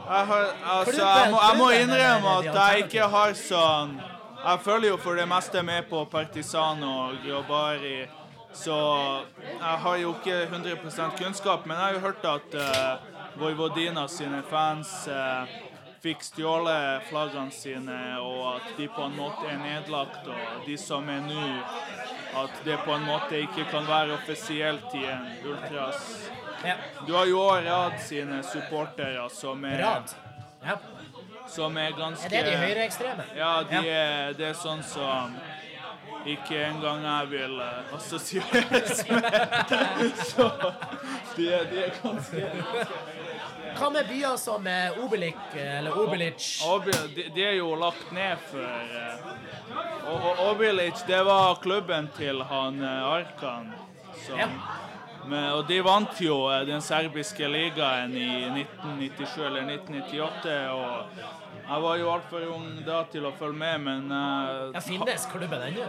jeg, har, altså, jeg, må, jeg må innrømme er at jeg ikke har sånn Jeg følger jo for det meste med på Partisan og Grobari, så jeg har jo ikke 100% kunnskap, men jeg har jo hørt at uh, Vojvodina sine fans uh, fikk stjålet flaggene sine, og at de på en måte er nedlagt, og de som er nå at det på en måte ikke kan være offisielt i en ultras. Ja. Du har jo også Rad sine supportere som er, Rad. Ja. som er ganske Er det de høyreekstreme? Ja, de er, det er sånn som ikke engang jeg vil eh, assosieres [LAUGHS] med. Så de er, de er ganske Hva med byer som eh, Obelik eh, eller Obelic? Obi- de, de er jo lagt ned for og, og det var klubben til han Arkan. Som, Ja. Men, og de vant jo eh, den serbiske ligaen i 1997 eller 1998. Og jeg var jo altfor ung da til å følge med, men uh, Ja, finnes klubben ennå?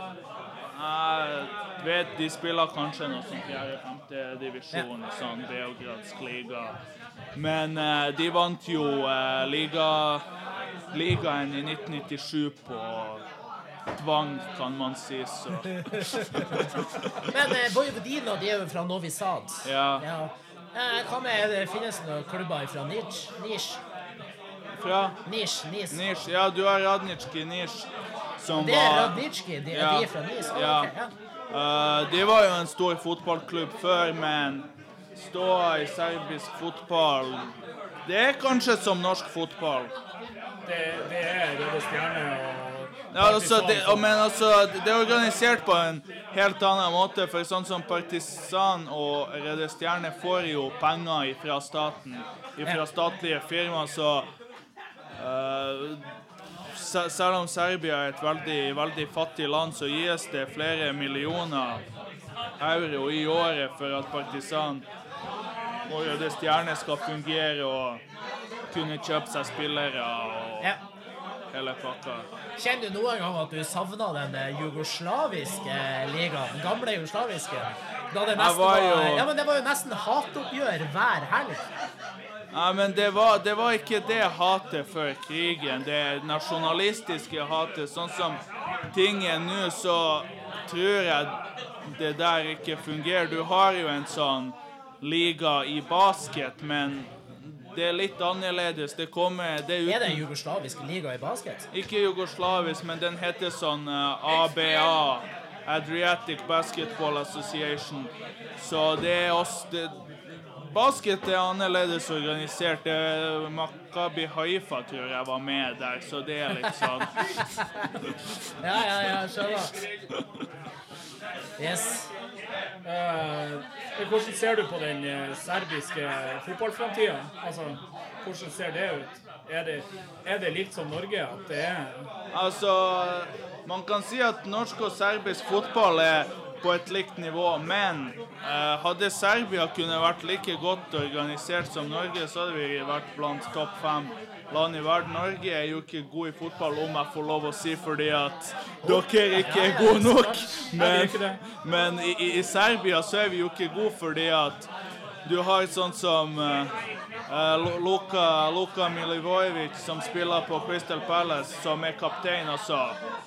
jeg vet de spiller kanskje noe som fjerde-femte divisjon ja. sånn Beogradsk liga. Men uh, de vant jo uh, liga, ligaen i 1997 på tvang, kan man si. Så [LAUGHS] Men eh, Vojvodina de er jo fra Novi Sad. ja. Ja. Eh, hva med det finnes det noen klubber fra Nij? Nij? Fra Nij, Nis? Nij, Ja, du har Radnitsjki Nij. som Det er var Radnitsjki? De, Ja. de er fra Nis? Ah, Ja. Okay, ja. Uh, de var jo en stor fotballklubb før, men ståa i serbisk fotball Det er kanskje som norsk fotball. Det, det er Røde Stjerne og Ja, altså, det, men altså, det er organisert på en helt annen måte. For sånn som Partisan og Røde Stjerne får jo penger fra staten, fra statlige firmaer, så uh, Selv om Serbia er et veldig, veldig fattig land, så gis det flere millioner euro i året for at Partisan og Røde Stjerne skal fungere og kunne kjøpe seg spillere og Ja. Hele plata. Kjenner du noen gang at du savna den eh, jugoslaviske ligaen? Den gamle jugoslaviske? Da det nesten var var, jo- Ja, men det var jo nesten hatoppgjør hver helg. Ja, men det var, det var ikke det hatet før krigen. Det nasjonalistiske hatet. Sånn som ting er nå, så tror jeg det der ikke fungerer. Du har jo en sånn liga i basket, men det er litt annerledes. Det kommer det er Er det en jugoslavisk liga i basket? Ikke jugoslavisk, men den heter sånn uh, ABA. Adriatic Basketball Association. Så det er oss det, Basket er annerledes organisert. Er Makabi Haifa tror jeg var med der, så det er litt sånn [LAUGHS] Ja, ja, ja, skjønner. Yes. Eh, hvordan ser du på den eh, serbiske fotballframtida? Altså, hvordan ser det ut? Er det, er det likt som Norge? At det er Altså, man kan si at norsk og serbisk fotball er på et likt nivå, men eh, hadde Serbia kunne vært like godt organisert som Norge, så hadde vi vært blant topp fem land i verden. Norge er jo ikke god i fotball, om jeg får lov å si, fordi at dere ikke er gode nok. Men, men i, i- i Serbia så er vi jo ikke gode fordi at du har sånn som eh, eh, Luka, Luka Milivojevic, som spiller på Crystal Palace, som er kaptein også.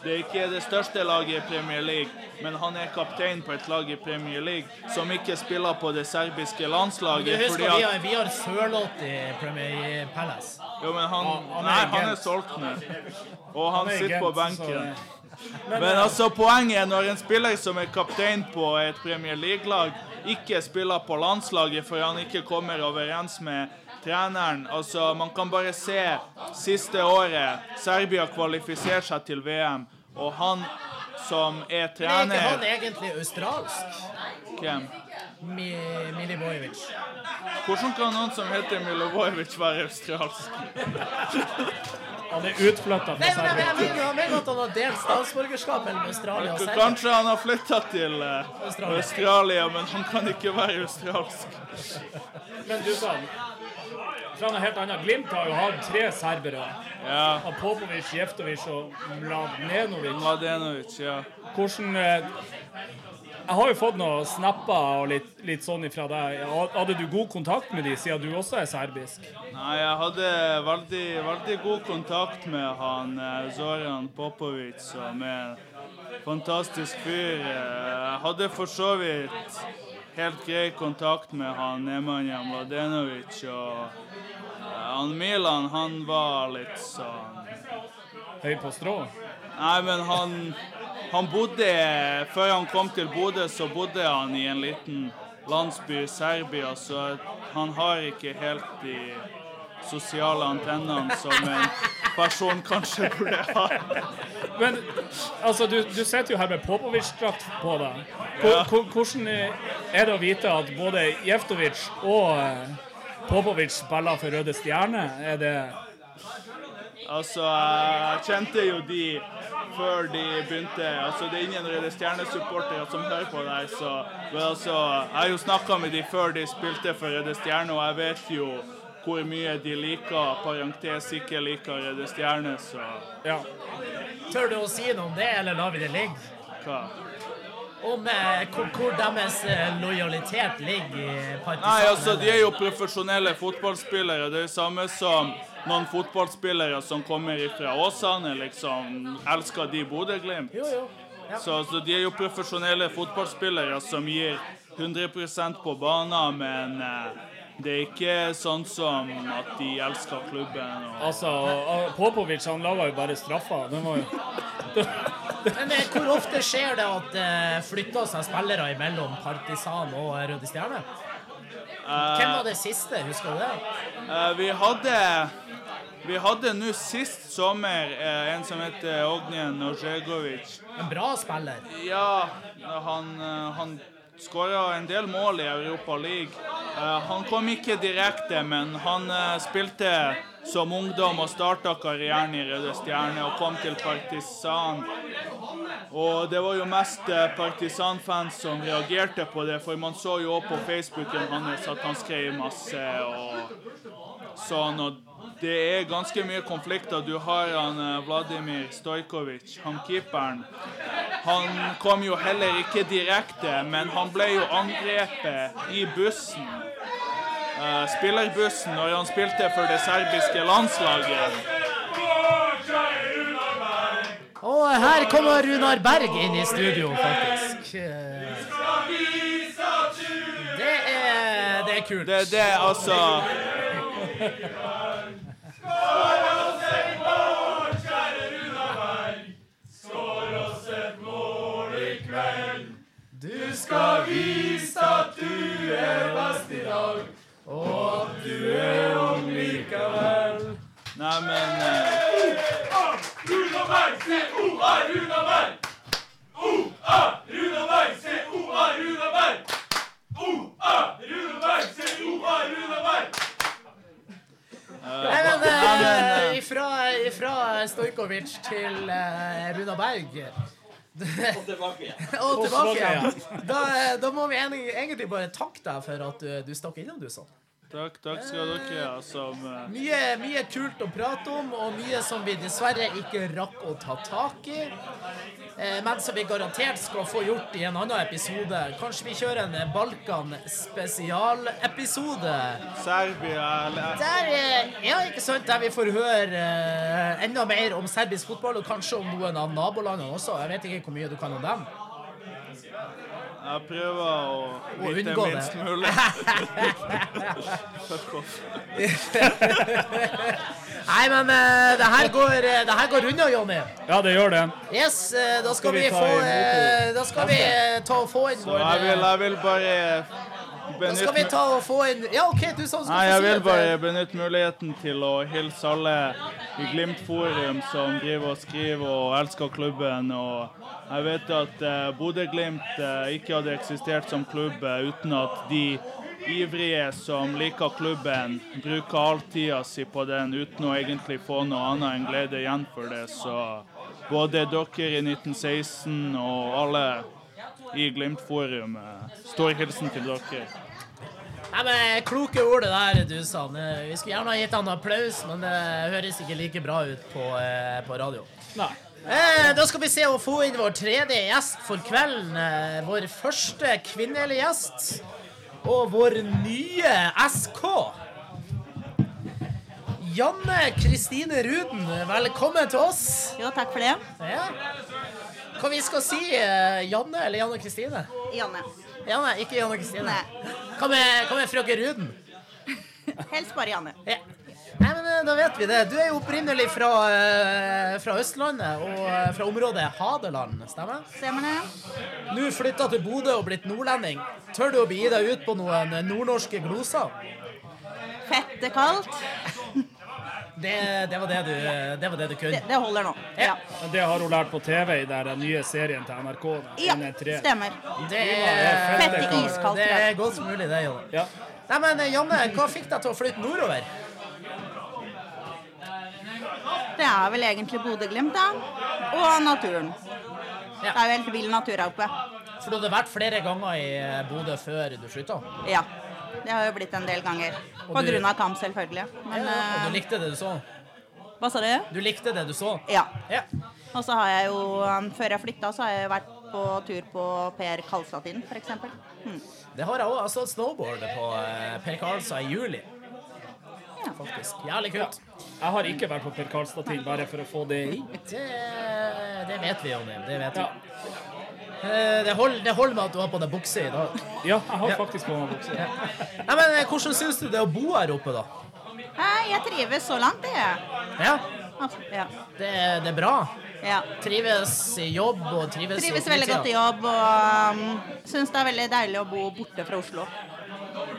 Det er ikke det største laget i Premier League, men han er kaptein på et lag i Premier League, som ikke spiller på det serbiske Du landslaget. husker fordi vi at, har, vi har Sørloth i Premier Palace. jo, men han, Han- han nei, han er solgt nå. Og han han sitter på benken. så benken. Men altså, poenget er når en spiller som er kaptein på et Premier League-lag, ikke spiller på landslaget for han ikke kommer overens med treneren Altså, man kan bare se siste året Serbia kvalifiserer seg til VM, og han som er trener Men Er ikke han egentlig australsk? Hvem? Mi, Milivojevic. Hvordan kan noen som heter Milivojevic, være australsk? [LAUGHS] Han er utflytta fra Serbia. jeg mener at han har delt statsborgerskap mellom Australia og Serbia. Kanskje han har flytta til eh, Australia. Australia, men han kan ikke være australsk. Men du sa fra noe helt annet. Glimt har jo hatt tre serbere. Ja. Popovic, Jeftovic og Mladenovic. Mladenovic, ja. Hvordan eh, Jeg har jo fått noen snapper og litt, litt sånn ifra deg. Hadde du god kontakt med de, siden du også er serbisk? Nei, jeg hadde veldig, veldig god kontakt med han eh, Zoran Popovic, som er en fantastisk fyr. Eh, Jeg hadde for så vidt helt grei kontakt med han Nemanja Mladenovic, og eh, han Milan, han var litt sånn Høy på strå? Nei, men han, han bodde Før han kom til Bodø, så bodde han i en liten landsby i Serbia, så han har ikke helt de sosiale antennene som en person kanskje burde ha. Men altså, du, du sitter jo her med Popovic-drakt på deg. Hvor- hvor- Hvordan er det å vite at både Jeftovic og eh, Popovic spiller for Røde Stjerne? Er det Altså, jeg kjente jo de før de begynte Altså, det er ingen reelle Stjerne-supportere som hører på deg, så Men altså, jeg har jo snakka med de før de spilte for Røde Stjerne, og jeg vet jo hvor mye de liker, parentes ikke liker Røde Stjerne, så Ja. Tør du å si noe om det, eller lar vi det ligge? hva? Om eh, hvor, hvor deres eh, lojalitet ligger i Partisan? Nei, altså, de er jo profesjonelle fotballspillere. Det er det samme som noen fotballspillere som kommer fra Åsane, liksom elsker de Bodø-Glimt. Jo, jo. Ja. Så, så de er jo profesjonelle fotballspillere som gir 100% på banen, men eh, det er ikke sånn som at de elsker klubben. Og... Altså, eh, Popovic han laga jo bare straffer. Den var jo Men eh, hvor ofte skjer det at det flytter seg spillere imellom Partisan og Røde Stjerne? Hvem var det siste, husker du det? Eh, vi hadde vi hadde nå sist sommer eh, en som heter Ognjen Ojegovic. En bra spiller. Ja, han, eh, han skåra en del mål i Europa League. Eh, Han kom ikke direkte, men han eh, spilte som ungdom og starta karrieren i Røde Stjerne og kom til Partisan. Og det var jo mest eh, Partisan-fans som reagerte på det, for man så jo òg på Facebooken hans at han skrev masse og sånn. og det er ganske mye konflikter. Du har han eh, Vladimir Stojkovic, han keeperen. Han kom jo heller ikke direkte, men han ble jo angrepet i bussen. eh, spillerbussen når han spilte for det serbiske landslaget. Og her kommer Runar Berg inn i studio, faktisk. Det er, det er kult. Det, det altså [LAUGHS] Du skal vise at du er best i dag, og at du er ung likevel. Nei, men eh, Nei, men eh, ifra, ifra Stojkovic til uh, Runa Berg Og tilbake igjen. [LAUGHS] og tilbake Da, da må vi egentlig- egentlig bare takke deg for at du, du stakk innom, du sånn. Takk, takk skal dere ha. Som eh, Mye, mye kult å prate om, og mye som vi dessverre ikke rakk å ta tak i. Eh, men som vi garantert skal få gjort i en annen episode. Kanskje vi kjører en eh, Balkan spesialepisode. Serbia eller Der, er ja, ikke sant, der vi får høre eh, enda mer om serbisk fotball, og kanskje om noen av nabolandene også. Jeg vet ikke hvor mye du kan om dem. Jeg prøver å vite unngå det. minst mulig. Fuck off. Nei, men uh, det her går, uh, det her går unna, Jonny. Ja, det gjør det. Yes, uh, da skal Skal vi vi få Da skal vi ta og få inn Så vår jeg vil, jeg vil bare Da skal vi ta og få inn Ja, OK, du sa du Nei, skulle jeg vil bare benytte muligheten til å hilse alle i Glimt Forum som driver og skriver og elsker klubben. Og jeg vet at eh, Bodø-Glimt eh, ikke hadde eksistert som klubb eh, uten at de ivrige som liker klubben, bruker all tida si på den uten å egentlig få noe annet enn glede igjen for det. Så både dere i 1916 og alle i Glimt Forum, står stor hilsen til dere. Nei, men Kloke ord det der, du sa. Vi skulle gjerne ha gitt han applaus, men det høres ikke like bra ut på, eh, på radio. Nei. Eh, da skal vi se å få inn vår tredje gjest for kvelden. Eh, vår første kvinnelige gjest. Og vår nye SK. Janne Kristine Ruden, velkommen til oss. Jo, takk for det. Ja. Hva vi skal si? eh, Janne eller Janne Kristine? Janne. Janne, ikke Janne Kristine. Hva med, hva med frøken Ruden? Helst bare Janne. Ja. Nei, men eh, Da vet vi det. Du er jo opprinnelig fra, eh, fra Østlandet og fra området Hadeland, stemmer? Stemmer det? Nå flytta til Bodø og blitt nordlending. Tør du å begi deg ut på noen nordnorske gloser? Fette kaldt. Det, det, var det, du, det var det du kunne. det holder nå. Ja. Men Det har hun lært på TV i den nye serien til NRK. ja, tre. stemmer. Det er, iskaldt. det er godt mulig, det, Jonne. Ja. Nei, men eh, Janne, hva fikk deg til å flytte nordover? Det er vel egentlig Bodø-Glimt, da. Og naturen. Det er jo helt vill natur her oppe. For du hadde vært flere ganger i eh, Bodø før du slutta? Ja. Det har jo blitt en del ganger. På du- grunn av kamp, selvfølgelig. Men Ja, og du eh, likte det du så? hva sa du? Du likte det du så? Ja. Ja. Og så har jeg jo, um, før jeg flytta, så har jeg vært på tur på Per Kalstad-tiden, f.eks. Hmm. Det har jeg òg. Jeg så et snowboard på eh, Per Karlstad i juli. Ja. Faktisk. Jævlig kult. Jeg har ikke vært på Per Karlstad-ting, bare for å få det inn. Det, det vet vi, Jonny. Det vet vi. Ja. Eh, Det holder, det holder med at du har på deg bukse i dag. ja, jeg har Ja. faktisk på meg bukse. Nei, men eh, Hvordan syns du det er å bo her oppe, da? Jeg trives så langt, det. Ja, Altså, ja. Det, det er bra. ja. Trives i jobb og trives, Trives i veldig godt i jobb og um, syns det er veldig deilig å bo borte fra Oslo.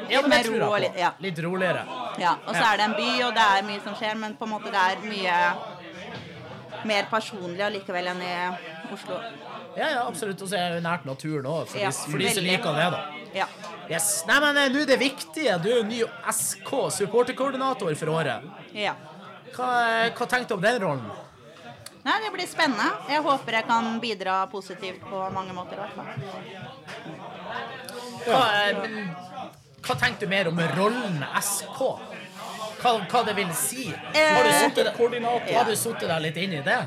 Ja, men det mer tror ro og litt- ja. Litt roligere. Ja, og så er det en by, og det er mye som skjer, men på en måte det er mye mer personlig allikevel enn i Oslo. Ja, ja, absolutt. Og så er det nært naturen òg, for, Ja, for de som liker det, da. Ja. Yes. Nei, men eh, nå er det viktige. Du er jo ny SK, supporterkoordinator for året. ja. Hva, eh, hva tenkte du om den rollen? Nei, det blir spennende. Jeg håper jeg kan bidra positivt på mange måter. i hvert fall. Hva, eh, hva tenkte du mer om rollen SK? Hva, hva det vil si? Har du Eh, sittet Koordinator. har du sittet deg litt inn i det?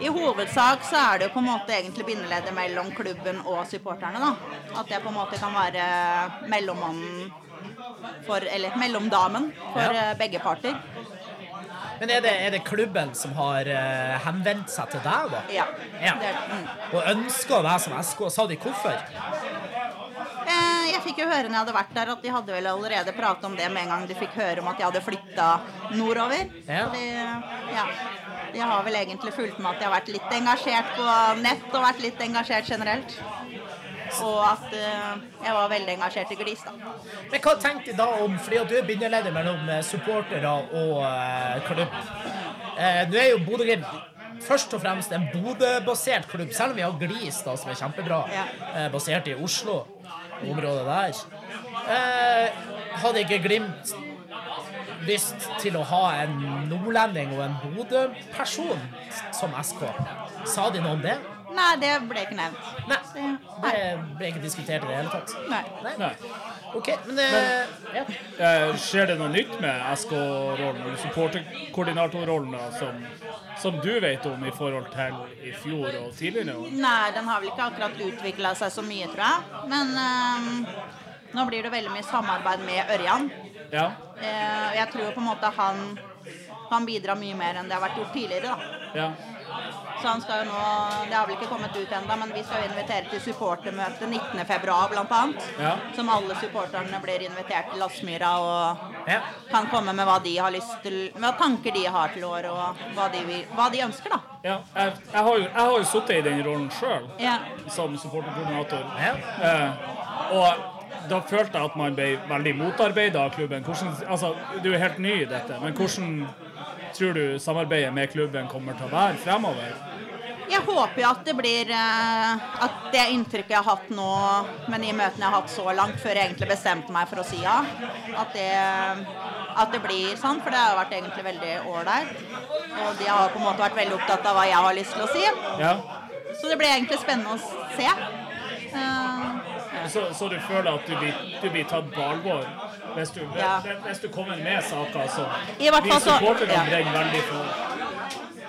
I hovedsak så er det jo på en måte egentlig bindeleddet mellom klubben og supporterne. da. At jeg på en måte kan være mellommannen for Eller mellomdamen for Ja. eh, begge parter. Men er det, er det klubben som har eh, henvendt seg til deg, da? Ja. Ja. Det, mm. Og ønsker deg som SK? Sa de hvorfor? Eh, Jeg fikk jo høre når jeg hadde vært der, at de hadde vel allerede pratet om det med en gang de fikk høre om at jeg hadde flytta nordover. Ja. Så de, ja, de har vel egentlig fulgt med at jeg har vært litt engasjert på nett og vært litt engasjert generelt. Og at eh, jeg var veldig engasjert i Glis, da. Men hva tenkte de da om Fordi at du er bindeleder mellom eh, supportere og uh, klubb. Uh, Nå er jo Bodø-Glimt først og fremst en Bodø-basert klubb, selv om vi har Glis, da, som er kjempebra, Ja. basert i Oslo, området der. Eh, hadde ikke Glimt lyst til å ha en nordlending og en Bodø-person som SK? Sa de noe om det? Nei, det ble ikke nevnt. Nei, Det- ble ikke diskutert i det hele tatt. Nei. Nei. OK, men, men ja. Eh, Skjer det noe nytt med SK-rollen, eller supporterkoordinatorrollen, som, som du vet om i forhold til i fjor og tidligere? Nei, den har vel ikke akkurat utvikla seg så mye, tror jeg. Men um, nå blir det veldig mye samarbeid med Ørjan. Ja. Eh, jeg tror på en måte han kan bidra mye mer enn det har vært gjort tidligere. da. ja. Så han skal jo nå, Det har vel ikke kommet ut ennå, men vi skal jo invitere til supportermøte 19.2. bl.a. Ja. Som alle supporterne blir invitert til Aspmyra og ja. kan komme med hva de har lyst til, hva tanker de har til året, og hva de, vil, hva de ønsker, da. ja. Jeg, jeg har jo, jeg har jo sittet i den rollen sjøl, Ja. som supporterkoordinator. Ja. Eh, og da følte jeg at man ble veldig motarbeida av klubben. Hvordan, altså, du er helt ny i dette, men hvordan tror du samarbeidet med klubben kommer til å være fremover? Jeg håper jo at det blir eh, At det inntrykket jeg har hatt nå med de møtene jeg har hatt så langt, før jeg egentlig bestemte meg for å si ja, at det, at det blir sånn. For det har vært egentlig veldig ålreit. Og de har på en måte vært veldig opptatt av hva jeg har lyst til å si. Ja. Så det blir egentlig spennende å se. Eh, Så, så du føler at du blir, du blir tatt på alvor hvis du, Ja. hvis du kommer med saker som I vi fall så- supporterne ja. brenner veldig for?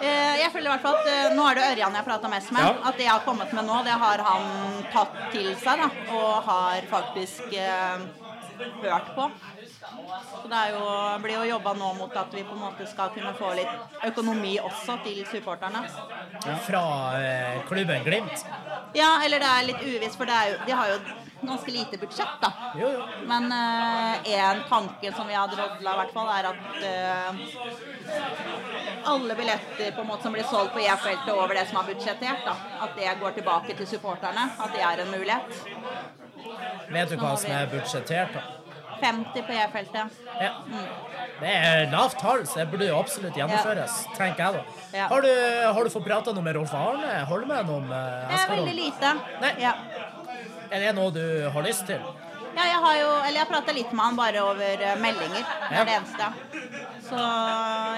Eh, Jeg føler i hvert fall at eh, Nå er det Ørjan jeg prater mest med. Ja. At det jeg har kommet med nå, det har han tatt til seg. da, Og har faktisk eh, hørt på. Så det er jo, blir jo jobba nå mot at vi på en måte skal kunne få litt økonomi også til supporterne. Fra eh, klubben Glimt. Ja, eller det er litt uvisst, for det jo, de har jo ganske lite budsjett, da. Jo, jo. Men én tanke som vi har drodla, i hvert fall, er at eh, alle billetter på en måte som blir solgt på E-feltet over det som er budsjettert, da, at det går tilbake til supporterne. At det er en mulighet. Vet du hva som er budsjettert? da? 50 på E-feltet. Ja. Det er lavt tall, så det burde jo absolutt gjennomføres, tenker jeg da. Ja. Har, du, har du fått prata noe med Rolf Arne Holmen om eh, Det er veldig lite. Nei. Ja. Er det noe du har lyst til? Ja, jeg har jo Eller jeg prata litt med han bare over eh, meldinger. Det Ja. er det eneste. Så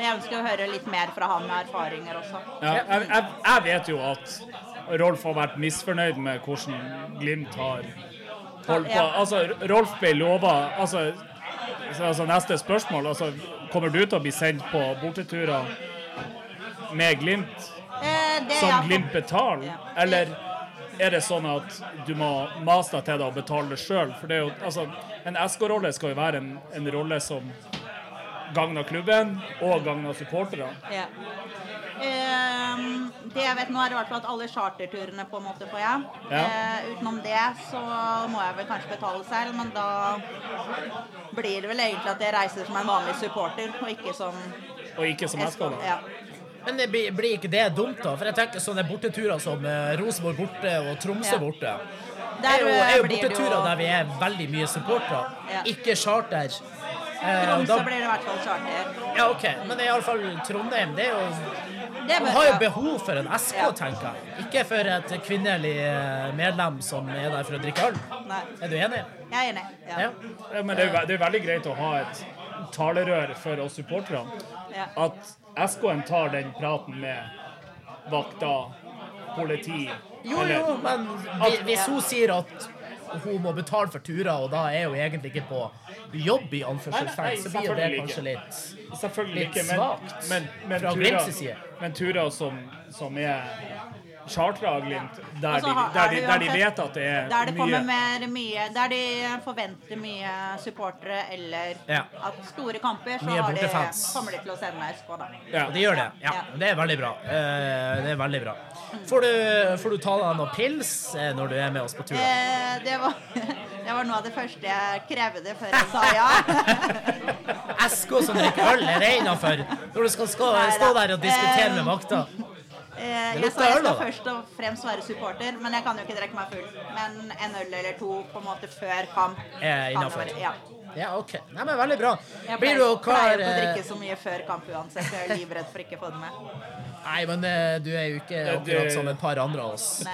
jeg ønsker å høre litt mer fra han med erfaringer også. Ja, jeg, jeg, jeg vet jo at Rolf har vært misfornøyd med hvordan Glimt har holdt på. Altså, Rolf ble lova altså, altså Neste spørsmål. Altså, kommer du til å bli sendt på borteturer med Glimt Eh, det som ja. Glimt betaler? Ja. Eller er det sånn at du må mase deg til det og betale det sjøl? For det er jo, altså, en SK-rolle skal jo være en, en rolle som gagner klubben og gagner supporterne. Ja. Ehm, det jeg vet nå, er i hvert fall at alle charterturene på en måte får jeg. Ja. Eh, utenom det så må jeg vel kanskje betale selv, men da blir det vel egentlig at jeg reiser som en vanlig supporter, og ikke som Og ikke som SK, da. Ja. Men det blir, blir ikke det dumt, da? For jeg tenker sånne borteturer som eh, Rosenborg borte og Tromsø Ja. borte. Det Der, er jo, eh, er jo borteturer jo- der vi er veldig mye supportere, Ja. ikke charter. Eh, Tromsø da- blir det i hvert fall charter. Ja, OK. Men iallfall Trondheim, det er jo Man har jo behov for en SK, tenker jeg. Ikke for et kvinnelig eh, medlem som er der for å drikke øl. Nei. Er du enig? Jeg er enig. Ja. Ja. Ja, men det er, det er veldig greit å ha et talerør for oss supporterne. Ja. At SK-en tar den praten med vakta, politi Jo, eller- jo, men at, hvis hun sier at hun må betale for turer, og da er hun egentlig ikke på jobb, i anførselstegn, så blir jo det kanskje litt litt svakt fra Glimts side. men turer som, som er chartra av Glimt, der, de, der, er de, der de vet at det er Der det kommer mye mer mye Der de forventer mye supportere eller Ja. at store kamper, så har de, kommer de til å sende SK, da. ja. Det gjør det. Ja, Ja. det er veldig bra. Eh, Det er veldig bra. Får du, får du ta deg noe pils eh, når du er med oss på tur? Eh, det, var, [LAUGHS] det var noe av det første jeg krevde før jeg sa ja. [LAUGHS] SK som drikker øl, er det innafor? Når du skal, stå, stå der og diskutere med Eh, vakta? Eh, jeg sa jeg skal først og fremst være supporter, men jeg kan jo ikke drikke meg full. Men en øl eller to på en måte før kamp Eh, innafor. Ja. Ja, OK. Nei, men Veldig bra. Jeg Blir pleier, pleier ikke å drikke så mye før kamp uansett. Jeg er livredd for ikke å få det med. Nei, men eh, du er jo ikke akkurat som et par andre av oss. [LAUGHS]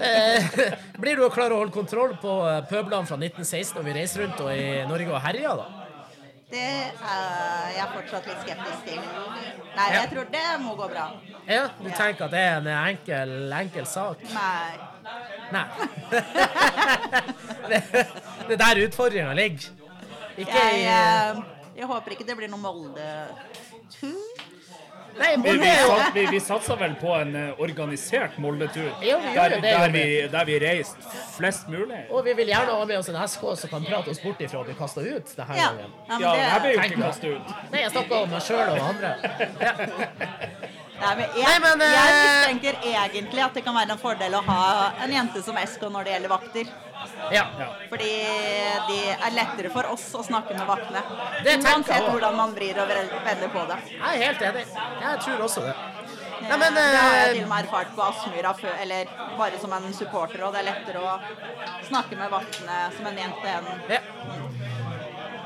Eh, Blir du å klare å holde kontroll på eh, pøblene fra 1916 når vi reiser rundt og i Norge og herjer, da? Det er jeg fortsatt litt skeptisk til. Nei, Ja. jeg tror det må gå bra. Ja, Du tenker at det er en enkel, enkel sak? Nei. Nei. det, [LAUGHS] det er der utfordringa ligger. Ikke Jeg, i eh, jeg håper ikke det blir noe Molde-tur. Nei, Vi, vi, er sat, vi, vi satser vel på en eh, organisert Molde-tur, der, det, det der, vi, der vi reiste flest mulig. Og vi vil gjerne ha med oss en SK som kan prate oss bort ifra å bli kasta ut denne Ja. gangen. ja, men Ja, det, her ble jo ikke kasta ut. Nei, jeg snakker om meg sjøl og andre. Ja. [LAUGHS] Nei, men jeg, Nei, men, eh, jeg mistenker egentlig at det kan være en fordel å ha en jente som Esko når det gjelder vakter. ja. Fordi de er lettere for oss å snakke med vaktene. Uansett hvordan man vrir og vender på det. Jeg er helt enig. Jeg tror også det. Nei, men, det har jeg eh, til og med erfart på Aspmyra før, eller bare som en supporter, og det er lettere å snakke med vaktene som en jente enn Ja.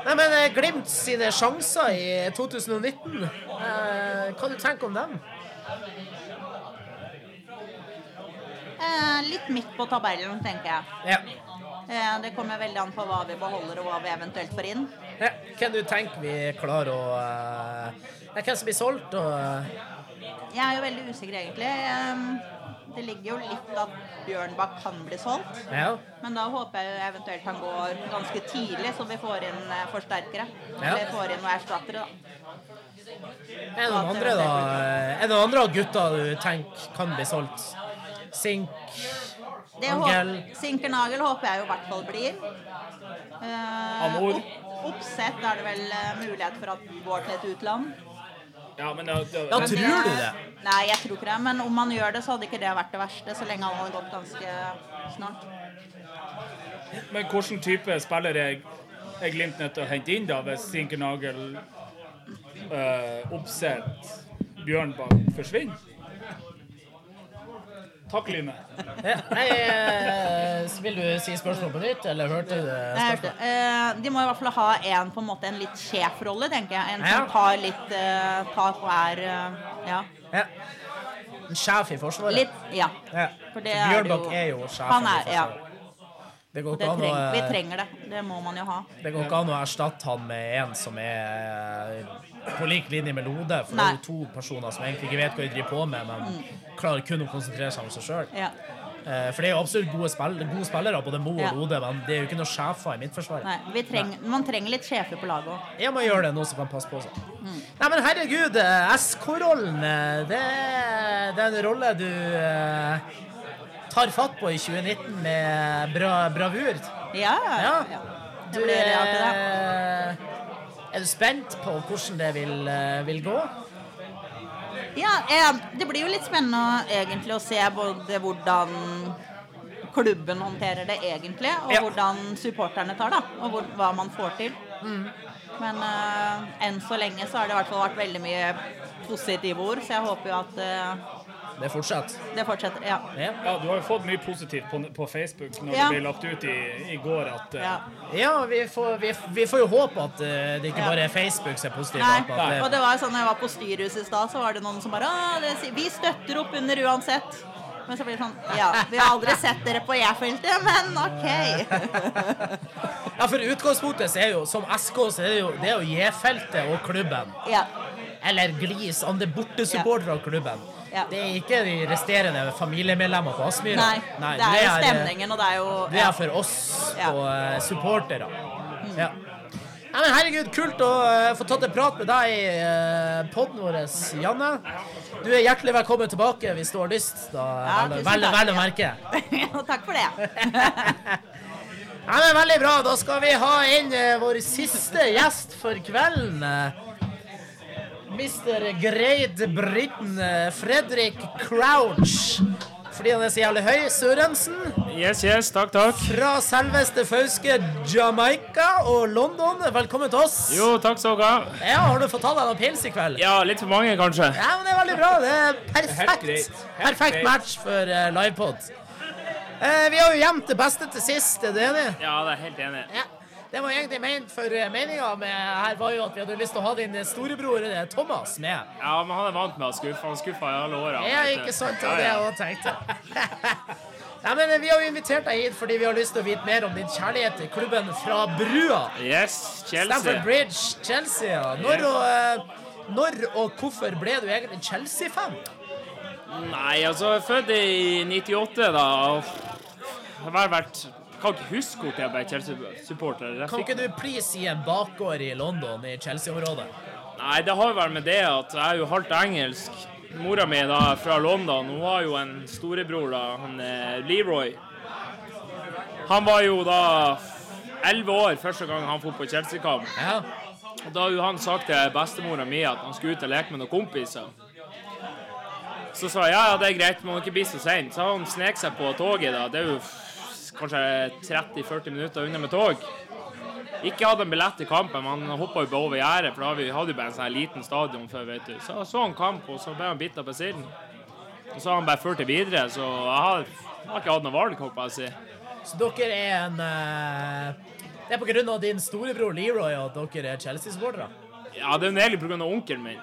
Nei, men eh, Glimt sine sjanser i 2019, eh, hva du tenker om dem? Eh, Litt midt på tabellen, tenker jeg. Ja. Eh, det kommer veldig an på hva vi beholder, og hva vi eventuelt får inn. Ja. Hvem du tenker vi klarer å ja, Hvem som blir solgt, og Jeg er jo veldig usikker, egentlig. Det ligger jo litt at Bjørnbakk kan bli solgt. Ja. Men da håper jeg eventuelt han går ganske tidlig, så vi får inn forsterkere. Ja. Eller får inn noen erstattere, da. Er det noen andre, da? Er det noen andre av gutta du tenker kan bli solgt? Sink? Det Angel. Sinkernagel håper jeg jo i hvert fall blir. Eh, Amor. opp, oppsett er det vel eh, mulighet for at går til et utland. Ja, men det, det, Ja, Men tror du det- det? Nei, jeg tror ikke det. Men om han gjør det, så hadde ikke det vært det verste, så lenge han hadde gått ganske snart. Men hvilken type spiller er, er Glimt nødt til å hente inn da, hvis Sinkernagel, uh, Oppsett, Bjørnbakk forsvinner? Takk, Line. Ja. Nei, eh, vil du si spørsmålet på nytt, eller hørte du spørsmålet? Eh, de må i hvert fall ha en på en måte en litt sjefrolle, tenker jeg. En Ja. som tar litt uh, tar og er eh, Ja. Ja. En sjef i Forsvaret? Litt Ja. Ja. For det Så er Bjørnbakk jo- er jo sjefen Han i er, ja. Forsvaret. Det går, Det ikke an å, vi trenger det. Det må man jo ha. det går ikke an å erstatte han med en som er på lik linje med Lode. For det er jo to personer som egentlig ikke vet hva de driver på med, men klarer kun å konsentrere seg om seg sjøl. Ja. For det er jo absolutt gode, spill gode spillere, både Mo og. Lode, men det er jo ikke noen sjefer i mitt forsvar. Nei, vi treng, man trenger litt sjefer på laget òg. Ja, man gjør det, noe som kan passe på seg. Mm. Nei, men herregud, eh, SK-rollen, eh, det, det er en rolle du eh, tar fatt på i 2019 med bra, bravur. Ja, Ja. ja. Du, Det blir alltid det. Er du spent på hvordan det vil, eh, vil gå? Ja, eh, det blir jo litt spennende egentlig å se både hvordan klubben håndterer det egentlig, og Ja. hvordan supporterne tar det, og hvor, hva man får til. Mm. Men eh, enn så lenge så har det i hvert fall vært veldig mye positive ord, så jeg håper jo at eh, Det fortsetter. det fortsetter. Ja. Ja. Ja, du har jo fått mye positivt på, på Facebook når Ja. det ble lagt ut i, i går at uh... ja. Ja, vi får, vi, vi får jo håpe at uh, det ikke Ja. bare er Facebook som er positiv. Nei, at det- og det var jo sånn, når jeg var på styrehuset i stad, så var det noen som bare det, vi støtter opp under uansett. Men så blir det sånn Ja, vi har aldri sett dere på J-feltet, men OK. [LAUGHS] Ja, for utgangspunktet så er jo, som SK, så er det jo, det er jo J-feltet og klubben. Ja. Eller Glis, andre bortesupportere av klubben. Ja. Det er ikke de resterende familiemedlemmer på Aspmyra. Nei, det er jo stemningen, og det er jo Det er for oss Ja. og eh, supportere. Ja. Nei, men herregud, kult å eh, få tatt en prat med deg i uh, podden vår, Janne. Du er hjertelig velkommen tilbake hvis du har lyst. Da, Ja, vel, vel, vel å merke. [LAUGHS] Takk for det. [LAUGHS] Nei, men Veldig bra. Da skal vi ha inn eh, vår siste gjest for kvelden. Mr. Great Britain eh, Fredrik Crouch. Fordi han er så jævlig høy. Sørensen. Yes, yes, takk, takk. Fra selveste Fauske Jamaica og London. Velkommen til oss. Jo, takk så dere. Ja, Har du fått ta deg noen pils i kveld? Ja, litt for mange, kanskje. Ja, men det er veldig bra. Det er perfekt. Helt Perfekt match for uh, livepod. Uh, vi har jo gjemt det beste til sist, er du enig? Ja, det er helt enig. Ja. Det var egentlig ment for uh, meninga med her var jo at vi hadde lyst til å ha din storebror eh, Thomas med. Ja, men han er vant med å skuffe. Han skuffa i alle åra. Ja, ikke sant? Det var det Ja, jeg [LAUGHS] ja. òg tenkte. Nei, men eh, Vi har jo invitert deg hit fordi vi har lyst til å vite mer om din kjærlighet til klubben fra Brua. Yes, Chelsea. Stamford Bridge, Chelsea. Ja. Når, og, eh, når og hvorfor ble du egentlig Chelsea-fan? Nei, altså, jeg er født i 98, da. og Jeg har vært Kan ikke huske henne til å være Chelsea-supporter. Kan ikke du please si en bakgård i London, i Chelsea-området? Nei, det har vel med det at jeg er jo halvt engelsk. Mora mi da er fra London. Hun har jo en storebror, da, han eh, Leroy. Han var jo da elleve år første gang han dro på Chelsea-kamp. Ja. Og Da jo han sagt til bestemora mi at han skulle ut og leke med noen kompiser. Så sa jeg ja, ja, det er greit, må ikke bli så sein. Så han snek seg på toget. da. Det er jo kanskje 30-40 minutter unna med tog. Ikke hadde en billett til kampen, men han hoppa jo bare over gjerdet, for da hadde vi hadde jo bare en sånn liten stadion før, vet du. Så så han kamp, og så ble han bitt av basillen. Og så har han bare ført det videre, så jeg har, jeg har ikke hatt noe valg, håper jeg å si. Så dere er en uh, Det er på grunn av din storebror Leroy at dere er Chelsea-supportere? Ja, det er jo egentlig pga. onkelen min.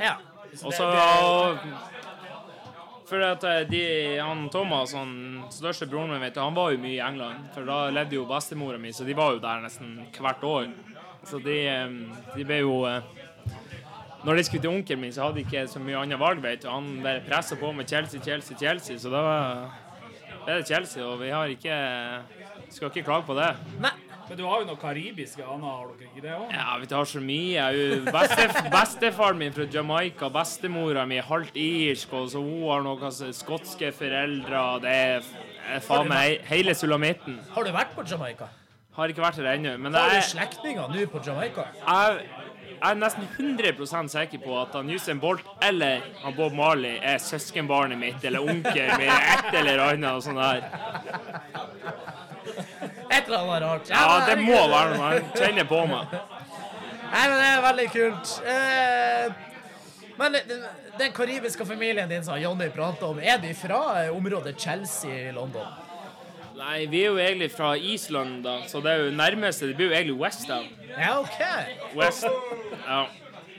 Ja. Så Og det- så det- For at eh, de, han Thomas, han største broren min, vet han var jo mye i England. For da levde jo bestemora mi, så de var jo der nesten hvert år. Så de, eh, de ble jo eh, Når de skulle til onkelen min, så hadde de ikke så mye annet valg, vet du. Han bare pressa på med Chelsea, Chelsea, Chelsea. Så da ble det Chelsea, og vi har ikke Skal ikke klage på det. Nei. Men du har jo noe karibiske aner, har dere ikke det òg? Ja, vi tar så mye. Jeg er jo Bestef, [LAUGHS] bestefaren min fra Jamaica, bestemora mi er halvt irsk, og så hun har noen skotske foreldre. Det er, er faen meg hele sulamitten. Har du vært på Jamaica? Har ikke vært der ennå. Men Har du slektninger nå på Jamaica? jeg, jeg er nesten 100 sikker på at han Usain Bolt eller han Bob Marley er søskenbarnet mitt eller onkelen med et eller annet. og sånn der. Et eller annet rart. Ja, det må være noe. Han kjenner på meg. Nei, men det er veldig kult. Eh, men den, den karibiske familien din som Jonny prater om, er de fra eh, området Chelsea i London? Nei, vi er jo egentlig fra Island, da, så det er jo nærmeste. Det blir jo egentlig West, da. Ja, OK. West. Ja.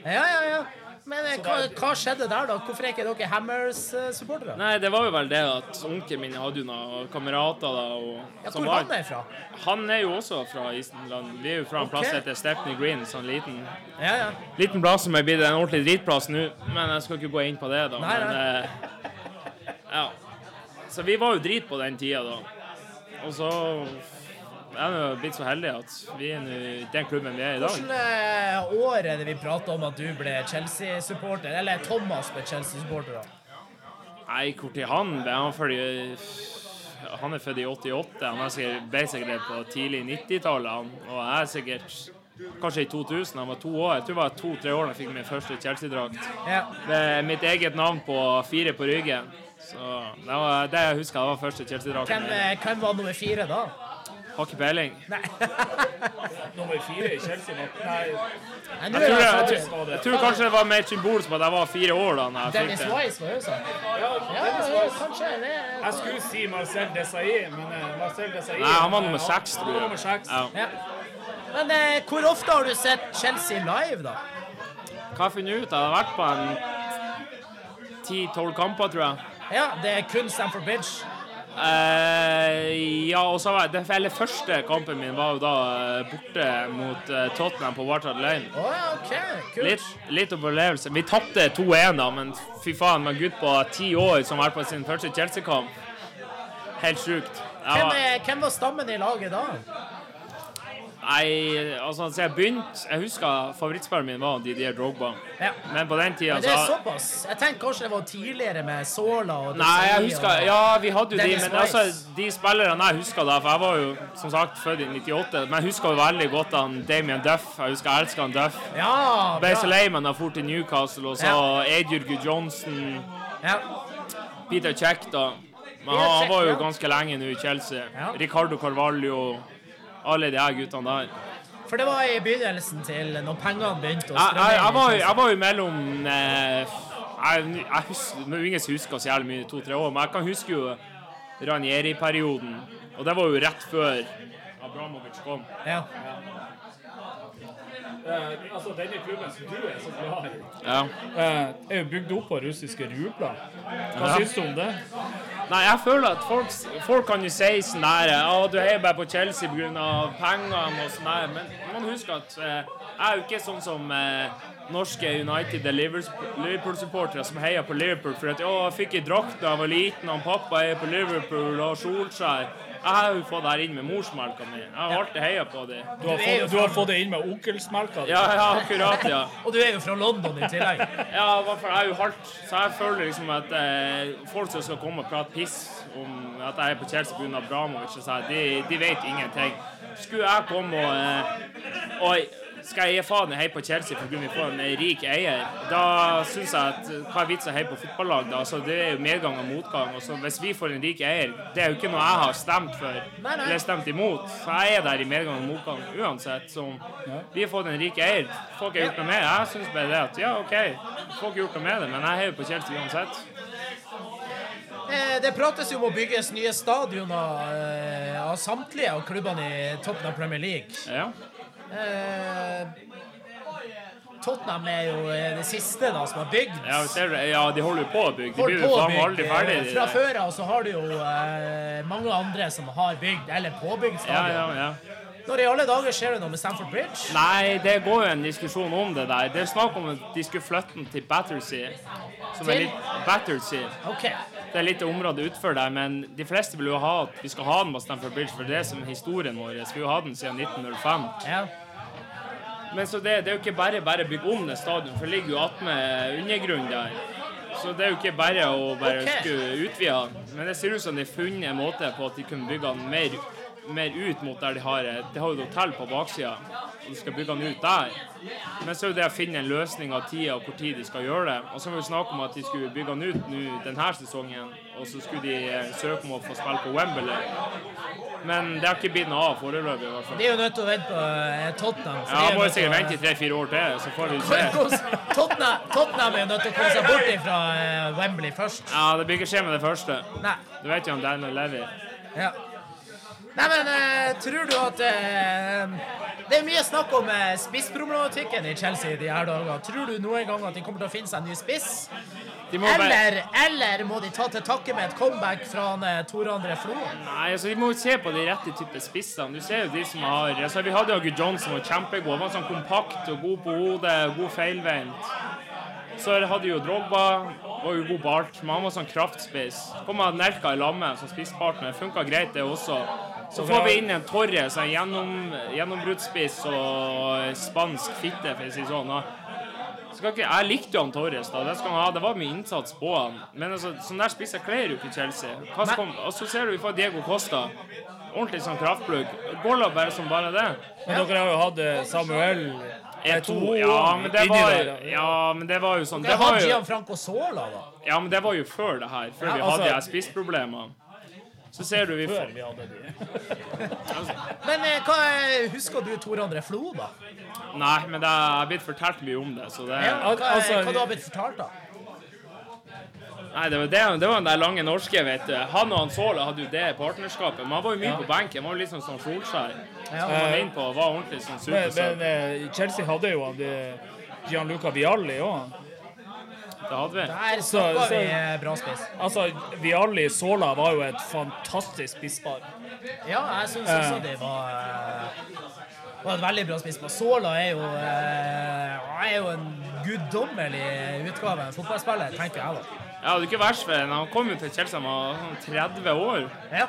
Ja, ja, ja. Men eh, hva, hva skjedde der, da? Hvorfor er ikke dere Hammers-supportere? Nei, det var jo vel det at onkelen min hadde jo noen kamerater da. Og, Ja, som hvor var- han er fra? Han er jo også fra Island. Vi er jo fra en plass Ok. som heter Stepney Green, sånn liten, Ja, ja. liten plass som er blitt en ordentlig dritplass nå. Men jeg skal ikke gå inn på det, da. Nei, Men, nei. eh, ja. Så vi var jo drit på den tida, da. Og så er har blitt så heldig at vi er i den klubben vi er i dag. Hvilket eh, år er det vi prater om at du ble Chelsea-supporter? Eller Thomas ble Chelsea-supporter? da? Nei, hvor til han ble? Han, følger, han er født i 88. Han er sikkert basically på tidlig 90-tallet. Og jeg er sikkert kanskje i 2000. Han var to år. Jeg tror det var to-tre år da jeg fikk min første Chelsea-drakt. Ja. Med mitt eget navn på fire på ryggen. Så det var det jeg husker. Det var første Chelsea-drakt. Hvem, hvem var nummer fire da? Har ikke peiling. [LAUGHS] Nummer fire i Chelsea var Nei, Jeg tror, jeg, jeg, det tror, jeg tror kanskje det var mer symbolsk på at jeg var fire år da jeg Dennis fikk det. Wise var jo sånn. ja, kanskje. Det jeg skulle si Marcel Desailly, men eh, Marcel Desailly Nei, han var nummer seks, tror jeg. Ja. ja. Men eh, hvor ofte har du sett Chelsea live, da? Hva har jeg funnet ut? Jeg har vært på en ti-tolv kamper, tror jeg. Ja, det er kun Stamford Bridge. Eh, ja, og så var det eller første kampen min var jo da eh, borte mot eh, Tottenham på Wartard Lane. Oh, okay. OK. Kult. Litt, litt opplevelse. Vi tapte 2-1, da, men fy faen, med en gutt på ti år som var på sin første Chelsea-kamp. Helt sjukt. Hvem, hvem var stammen i laget da? Nei, altså, så jeg begynte Jeg husker favorittspilleren min var Didier Drogba. Ja. Men på den tida Men det er så såpass. Jeg tenkte kanskje det var tidligere med Sola og Nei, jeg husker Ja, vi hadde jo de, men altså, de spillerne jeg husker da For jeg var jo som sagt født i 98, men jeg husker jo veldig godt han Damien Duff. Jeg husker jeg elsker han Duff. Ja, Ble så lei meg da jeg til Newcastle og så Eidjurgu Johnson, Ja. Peter Check, da. Men han, han var jo ganske lenge nå i Chelsea. Ja. Ricardo Carvalho, alle de her guttene der. For det var i begynnelsen til når pengene begynte å strømme jeg, inn. jeg, var, jeg var jo mellom eh, jeg, jeg husker, Ingen husker så jævlig mye to-tre år, men jeg kan huske jo Ranieri-perioden. Og det var jo rett før Abramovic kom. Ja. Eh, altså, denne klubben som du er så glad i, Ja. eh, er jo bygd opp på russiske rubler. Hva Ja. syns du om det? Nei, jeg føler at folk, folk kan jo si sånn der Å, du heier bare på Chelsea pga. pengene og sånn der, men man husker at eh, jeg er jo ikke sånn som eh, norske United Liverpool-supportere som heier på Liverpool for at å, jeg fikk ei drakt da jeg var liten, og pappa heier på Liverpool og Solskjær. Jeg har jo fått det her inn med morsmelka mi. Jeg har alltid heia på dem. Du har, Du fått, du har fått det inn med onkelsmelka? di. Ja, ja, akkurat, ja. Og du er jo fra London i tillegg. Ja, i hvert fall jeg er jo halvt, så jeg føler liksom at eh, folk som skal komme og prate piss om at jeg er på Chelsea pga. Abramovic, de, de vet ingenting. Skulle jeg komme og, eh, og skal jeg gi faen i å heie på Chelsea fordi vi får en rik eier, da syns jeg at hva er vitsen å heie på fotballag da? Altså, det er jo medgang og motgang. Og så hvis vi får en rik eier, det er jo ikke noe jeg har stemt for eller stemt imot. Så jeg er der i medgang og motgang uansett. Så vi har fått en rik eier. Folk har gjort noe med det. Jeg syns bare det at ja, OK, folk har gjort noe med det, men jeg heier på Chelsea uansett. Eh, Det prates jo om å bygges nye stadioner eh, av samtlige av klubbene i toppen av Premier League. Ja. Eh, Tottenham er jo eh, det siste da som har bygd. Ja, ser ja, de holder jo på å bygge. De blir jo aldri ferdig. Fra før av så har du jo eh, mange andre som har bygd, eller påbygd stadion. ja, ja. Når i alle dager skjer det noe med Stamford Bridge? Nei, det går jo en diskusjon om det der. Det er snakk om at de skulle flytte den til Battersea. Som er litt Battersea. OK. Det er litt område utenfor der, men de fleste vil jo ha at vi skal ha den på Stamford Bridge, for det er som historien vår. Vi skal jo ha den siden 1905. Ja. Men så det, det er jo ikke bare bare bygge om det stadion, for det ligger jo attmed undergrunnen der. Så det er jo ikke bare å bare okay. skulle utvide den. Men det ser ut som de har funnet en måte på at de kunne bygge den mer, mer ut mot der de har De har jo et hotell på baksida, og de skal bygge den ut der. Men så er jo det å finne en løsning av tida og hvor tid de skal gjøre det. Og så var det snakk om at de skulle bygge den ut nå denne sesongen, og så skulle de eh, søke om å få spille på Wembley. Men det har ikke blitt noe av foreløpig, i hvert fall. De er jo nødt til å vente på eh, Tottenham. Ja, må jo sikkert vente i tre-fire år til, så får vi se. Tottenham, Tottenham er jo nødt til å komme seg bort fra eh, Wembley først. Ja, det blir ikke skje med det første. Nei. Du vet jo om Daniel Levy. Ja. Nei, men eh, tror du at eh, Det er mye snakk om eh, spissproblematikken i Chelsea de her dager. Tror du noen gang at de kommer til å finne seg en ny spiss? Må. Eller, eller må de ta til takke med et comeback fra eh, Tor André Flo? Nei, altså Vi må jo se på de rette type spissene. Du ser jo de som har altså Vi hadde jo Agud Johnson som var kjempegod. Han var sånn kompakt og god på hodet, god feilvendt. Så hadde jo Drogba, var jo god på alt, men han var sånn kraftspiss. Kom med Nelka i lammet som spisspartner. Funka greit, det også. Så får vi inn en Torres, er gjennom, gjennombruddsspiss og spansk fitte, for å si sånn. Ikke, jeg likte jo han Torres, da. Det, ha. det var mye innsats på han. Men altså, sånn der spisser kler jo ikke Chelsea. Kom, og så ser du vi får Diego Costa. Ordentlig sånn kraftplugg. Går da bare som bare det. Men dere har jo hatt eh, Samuel E2, E2 ja, men det var, ja. men det var jo sånn Det Det var Gianfranco Sola, da. ja, men det var jo før det her. Før Ja, vi altså- hadde de her spissproblemene. Så ser du vi får vi hadde de. Men eh, hva er- husker du Tor André Flo, da? Nei, men det er blitt fortalt mye om det, så det Ja, hva, altså- hva du har blitt fortalt, da? Nei, det var, det, det var den der lange norske, vet du. Han og han Sola hadde jo det partnerskapet. Men han var jo mye på benken. Han var jo litt sånn som Solskjær. Ja. Han var inn på var ordentlig sånn Men, supersub. men eh, Chelsea hadde jo han eh, Gianluca Vialli òg. Det hadde vi. Der Så- snakka så- vi eh, bra spiss. Altså, Vialli Sola var jo et fantastisk spisspar. Ja, jeg syns også det var eh, var et veldig bra spiss. Sola er jo, eh, er jo en guddommelig utgave av fotballspiller, tenker jeg da. Ja, det er ikke verst for. Han kom jo til Chelsea da han var sånn 30 år. Ja.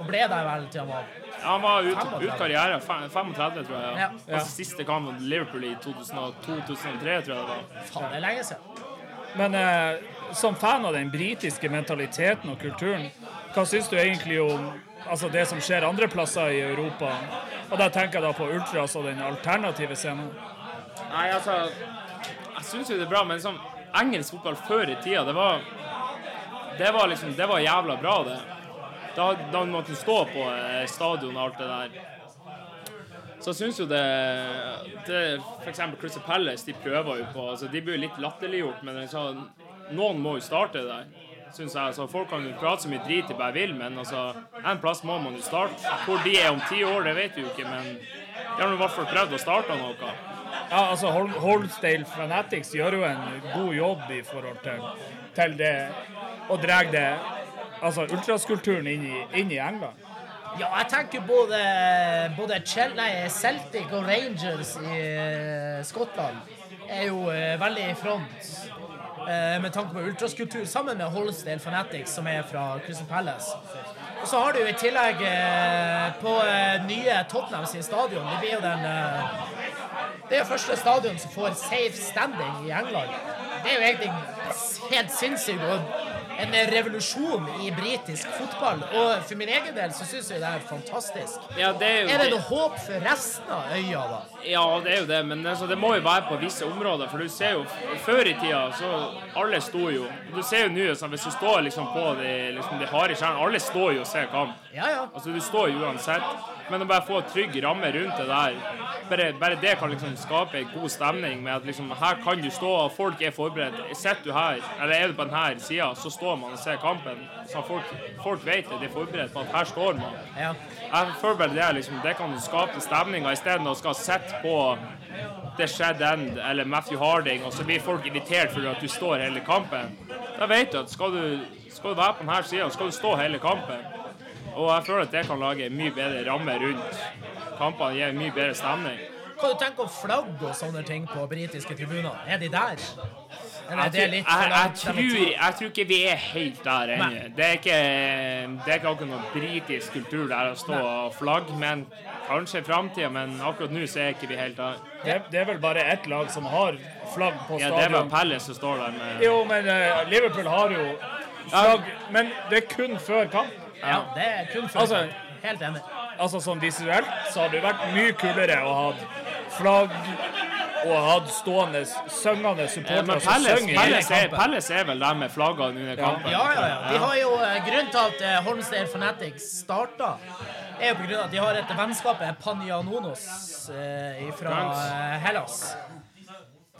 Og ble der vel til han var Ja, han var ut, 35. ut karriere. 35, tror jeg. Ja. Ja. Altså, siste kamp mot Liverpool i 2002-2003, tror jeg det var. Faen, det er lenge siden. Men eh, som fan av den britiske mentaliteten og kulturen, hva syns du egentlig om altså, det som skjer andre plasser i Europa? Og da tenker jeg da på Ultras og den alternative scenen. Nei, altså Jeg syns jo det er bra, men liksom, engelsk fotball før i tida, det var Det var liksom Det var jævla bra, det. Da, da måtte du stå på eh, stadion og alt det der. Så jeg syns jo det, det eksempel Crystal Palace, de prøver jo på altså De blir litt latterliggjort, men sånn, noen må jo starte der. Synes jeg, altså, Folk kan jo prate så mye drit de bare vil, men altså, en plass må man jo starte. Hvor de er om ti år, det vet vi jo ikke, men de har i hvert fall prøvd å starte noe. Ja, altså Holdstale Fanatics gjør jo en god jobb i forhold til, til det og drar det altså ultraskulturen inn i, inn i England. Ja, jeg tenker både, både Celtic og Rangers i eh, Skottland er jo eh, veldig i front eh, med tanke på ultraskulptur, sammen med Holsdale Fanatics, som er fra Crystal Palace. Og så har du i tillegg på nye Tottenham sin stadion Det blir jo den Det er jo første stadion som får safe standing i England. Det er jo egentlig helt sinnssykt. En revolusjon i britisk fotball. Og for min egen del så syns jeg det er fantastisk. Ja, det er jo Er det noe håp for resten av øya, da? Ja, det er jo det, men altså, det må jo være på visse områder. For du ser jo, før i tida så Alle sto jo. Du ser jo nå, så hvis du står liksom på de, liksom, de harde kjernene Alle står jo og ser kamp. Ja, ja. Altså, du står jo uansett. Men å bare få trygg ramme rundt det der, bare, bare det kan liksom skape en god stemning med at liksom, her kan du stå, og folk er forberedt. Sitter du her, eller er du på denne sida, så står står man og ser kampen. Så folk, folk vet det, de er forberedt på at her står man. Ja. Jeg føler bare det, liksom, det kan skape stemninga istedenfor å skal sitte på The Shed End eller Matthew Harding, og så blir folk irritert for at du står hele kampen. Da vet du at skal du, skal du være på denne sida, skal du stå hele kampen. Og jeg føler at det kan lage mye bedre ramme rundt kampene, gi en mye bedre stemning. Hva du tenker om flagg og sånne ting på britiske tribuner? Er de der? Eller er Jeg, tror- jeg, jeg, tror, jeg tror ikke vi er helt der ennå. Det er ikke, det er ikke akkurat noe britisk kultur der å stå og flagge, men kanskje i framtida. Men akkurat nå så er ikke vi helt der. Det, det er vel bare ett lag som har flagg på Ja, det er vel Palace Pelle som står der med Jo, men uh, Liverpool har jo flagg, men det er kun før kamp. Ja, det er kun før Altså- Helt enig. Altså sånn visuelt så hadde det vært mye kulere å ha flagg og hatt stående, syngende supportere som synger i Pelles, kampen. Pelles er vel der med flaggene under kampen? Ja, ja, ja. De har jo eh, Grunnen til at eh, Holmstad Fanatics starta, er jo på grunn av at de har et vennskap med Panianonos eh, fra Hellas.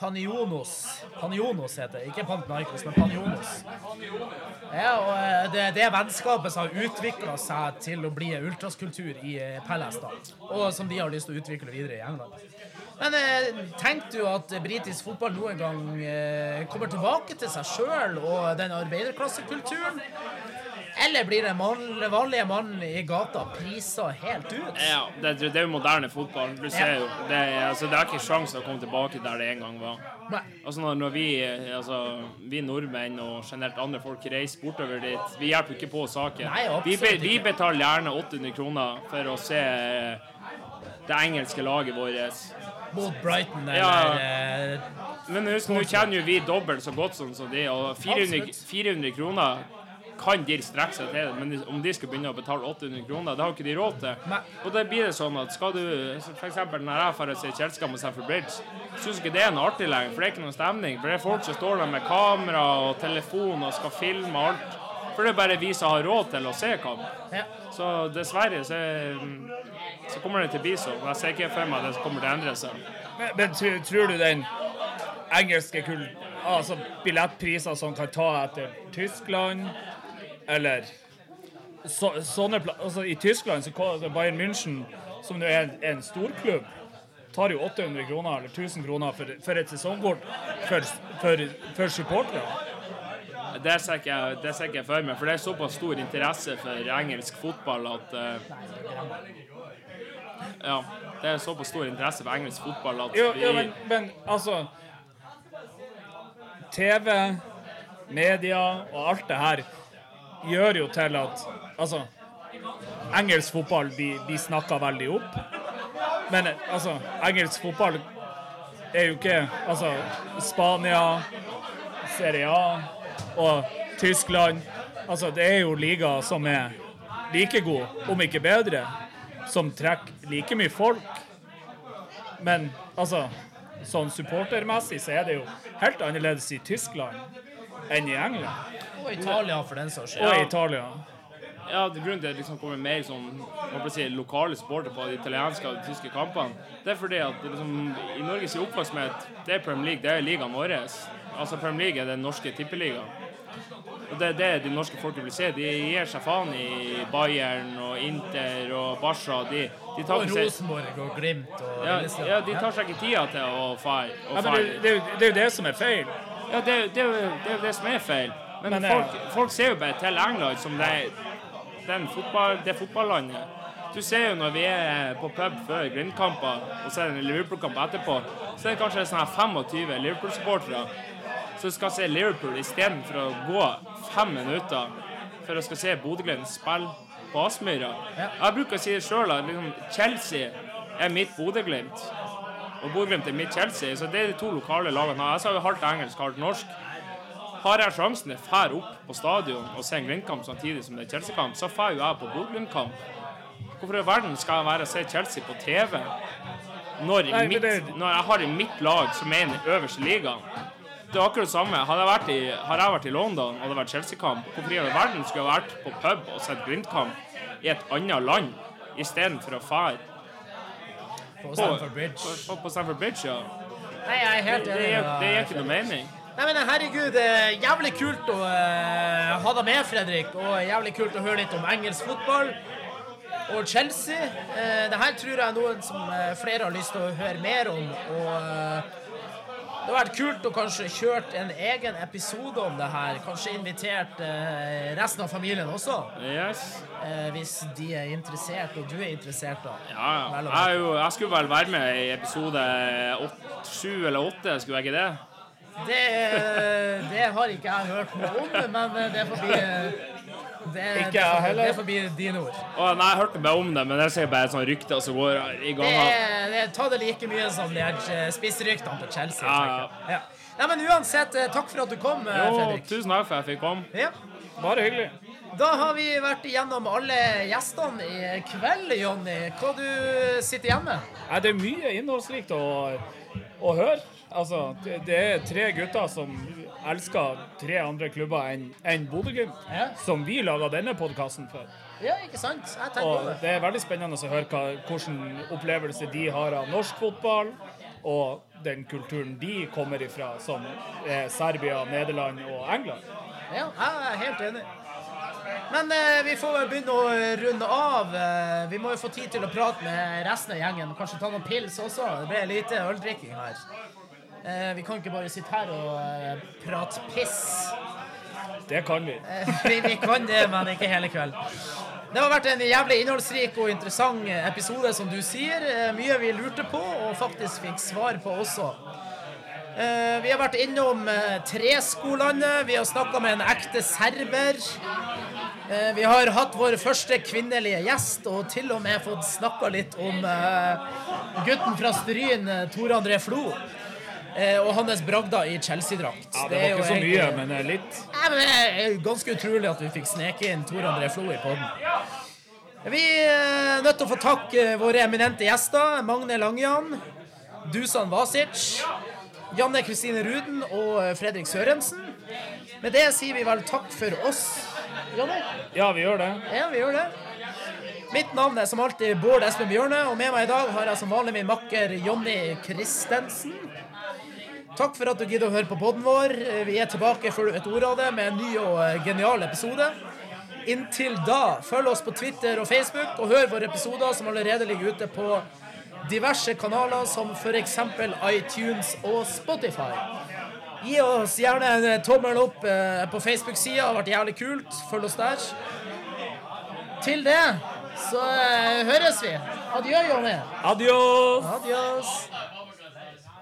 Panionos. Panionos heter det. Ikke Pantnaikos, men Panionos. Ja, og det, det vennskapet som har utvikla seg til å bli ultraskultur i da. Og som de har lyst til å utvikle videre i England. Men eh, tenk du at britisk fotball noen gang eh, kommer tilbake til seg sjøl og den arbeiderklassekulturen? Eller blir den vanlige mannen i gata prisa helt ut? Ja, det, det er jo moderne fotball. Du ser jo. Det, altså, det er ikke sjans å komme tilbake der det en gang var. Altså når, når vi, eh, altså, vi nordmenn og generelt andre folk reiser bortover dit, vi hjelper ikke på saken. Nei, vi, be, vi betaler gjerne 800 kroner for å se det engelske laget vårt. Mot Brighton eller Ja. eh, Men husk, nå kjenner jo vi dobbelt så godt som de, og 400, 400 kroner kan de strekke seg til, men om de skal begynne å betale 800 kroner, det har ikke de råd til. Nei. Og da blir det sånn at skal du, eksempel når jeg drar og ser Kjelskam og Stamford Bridge, syns ikke det er noe artig lenger, for det er ikke noe stemning. For det er folk som står der med kamera og telefon og skal filme alt. For det er bare vi som har råd til å se kamp. ja. Så dessverre så, så kommer det til å bli sånn. Jeg ser ikke for meg at det kommer til å endre seg. Men, men tror, tror du den engelske kull, Altså billettpriser som kan ta etter Tyskland, eller så, sånne Altså i Tyskland så Bayern München, som nå er en, en storklubb, tar jo 800 kroner eller 1000 kroner for, for et sesongkort for, for, for supportere. Det ser ikke jeg, det ser ikke jeg for meg, for det er såpass stor interesse for engelsk fotball at eh, Ja, det er såpass stor interesse for engelsk fotball at Jo, vi jo men, men altså TV, media og alt det her gjør jo til at Altså, engelsk fotball blir, blir snakka veldig opp. Men altså, engelsk fotball er jo ikke Altså, Spania, Serie A og Tyskland Altså, det er jo liga som er like god, om ikke bedre, som trekker like mye folk. Men altså, sånn supportermessig så er det jo helt annerledes i Tyskland enn i England Og Italia, for den saks skyld. og i Italia. Ja, det grunnen til at det liksom kommer mer sånn, si, lokale supporter på de italienske og de tyske kampene, det er fordi at det liksom, i Norges oppvokst det er Premier League, det er ligaen vår. Altså Premier League er den norske tippeligaen. Og det er det de norske folket vil se. De gir seg faen i Bayern og Inter og Barca. De, de tar Og seg Rosenborg og Glimt og ja, ja, de tar seg ikke tida til å fare. Ja, det, det, er jo- det er jo det som er feil. Ja, det, det, er jo- det er jo det som er feil. Men, Men, eh, folk, folk ser jo bare til England som det, den fotball, det fotballandet. Du ser jo når vi er på pub før Glimt-kamper, og så er det en Liverpool-kamp etterpå, så er det kanskje sånn her 25 Liverpool-supportere som skal se Liverpool istedenfor å gå fem minutter for å skal se Bodø-Glimt spille på Aspmyra. Jeg bruker å si det sjøl at liksom, Chelsea er mitt Bodø-Glimt. Og Bodø-Glimt er mitt Chelsea, så det er de to lokale lagene. Jeg sa jo halvt engelsk, halvt norsk. Har jeg sjansen til å fære opp på stadion og se en Glimt-kamp samtidig som det er Chelsea-kamp, så drar jeg på Bodø-Glimt-kamp. Hvorfor i verden skal jeg være og se Chelsea på TV når, Nei, mitt, når jeg har i mitt lag som er i den øverste ligaen? Det er akkurat det samme. Hadde jeg vært i, har jeg vært i London og det hadde vært Chelsea-kamp, hvorfor i all verden skulle jeg vært på pub og sett Glimt-kamp i et annet land istedenfor å fære på på, Stamford Bridge. på, på Stamford Bridge? Ja. Nei, jeg er helt Det enig. det gir ikke noe mening. Nei, men herregud, er jævlig kult å uh, ha deg med, Fredrik. Og jævlig kult å høre litt om engelsk fotball. Og Chelsea. Uh, det her tror jeg er noen som uh, flere har lyst til å høre mer om. Og det hadde vært kult å kanskje kjørt en egen episode om det her. Kanskje invitert eh, resten av familien også. Yes. Eh, hvis de er interessert, og du er interessert, da. Ja, ja. Jeg, jo, jeg skulle vel være med i episode sju eller åtte, skulle jeg ikke det? Det, det har ikke jeg hørt noe om, men det får bli det, Ikke jeg heller. Det er forbi dine ord. Å, nei, jeg hørte bare om det, men jeg ser bare et sånt rykte som går i Det, gang. det, ta det like mye som de her eh, spissryktene på Chelsea. Ja, tenker jeg. Ja. Nei, men uansett, eh, takk for at du kom, eh, Jo, Fredrik. tusen takk for at jeg fikk komme. Ja. Bare hyggelig. Da har vi vært igjennom alle gjestene i kveld, Jonny. Hva du sitter igjen med? Nei, det er mye innholdsrikt å, å høre. Altså, det, det er tre gutter som elsker tre andre klubber enn en Bodø-Glimt, Ja. som vi laga denne podkasten for. Ja, ikke sant? Jeg tenker Og det. det er veldig spennende å høre hva, hvilken opplevelse de har av norsk fotball, og den kulturen de kommer ifra, som er Serbia, Nederland og England. Ja, jeg er helt enig. Men eh, vi får begynne å runde av. Eh, vi må jo få tid til å prate med resten av gjengen. Kanskje ta noen pils også. Det ble lite øldrikking her. Eh, vi kan ikke bare sitte her og eh, prate piss. Det kan vi. Eh, [LAUGHS] vi, vi kan det, men ikke hele kveld. Det har vært en jævlig innholdsrik og interessant episode, som du sier. Mye vi lurte på, og faktisk fikk svar på også. Eh, Vi har vært innom Treskolandet. Vi har snakka med en ekte serber. Eh, Vi har hatt vår første kvinnelige gjest, og til og med fått snakka litt om gutten fra Stryn, Tor André Flo. Eh, Og hans bragder i Chelsea-drakt. Ja, det var er ikke så mye, egentlig- men eh, litt. Men Det er ganske utrolig at vi fikk sneke inn Tor André Flo i podden. Vi er nødt til å få takke våre eminente gjester. Magne Langjan, Dusan Vasic, Janne Kristine Ruden og Fredrik Sørensen. Med det sier vi vel takk for oss. Janne? Ja, vi gjør det. Ja, vi gjør det. Mitt navn er som alltid Bård Espen Bjørne, og med meg i dag har jeg som vanlig min makker Jonny Christensen. Takk for at du gidder å høre på podden vår. Vi er tilbake før du vet ordet av det med en ny og eh, genial episode. Inntil da, følg oss på Twitter og Facebook, og hør våre episoder som allerede ligger ute på diverse kanaler, som f.eks. iTunes og Spotify. Gi oss gjerne en eh, tommel opp eh, på Facebook-sida, har vært jævlig kult. Følg oss der. Til det så høres vi. Adjø, Jonny. Adios! Adios.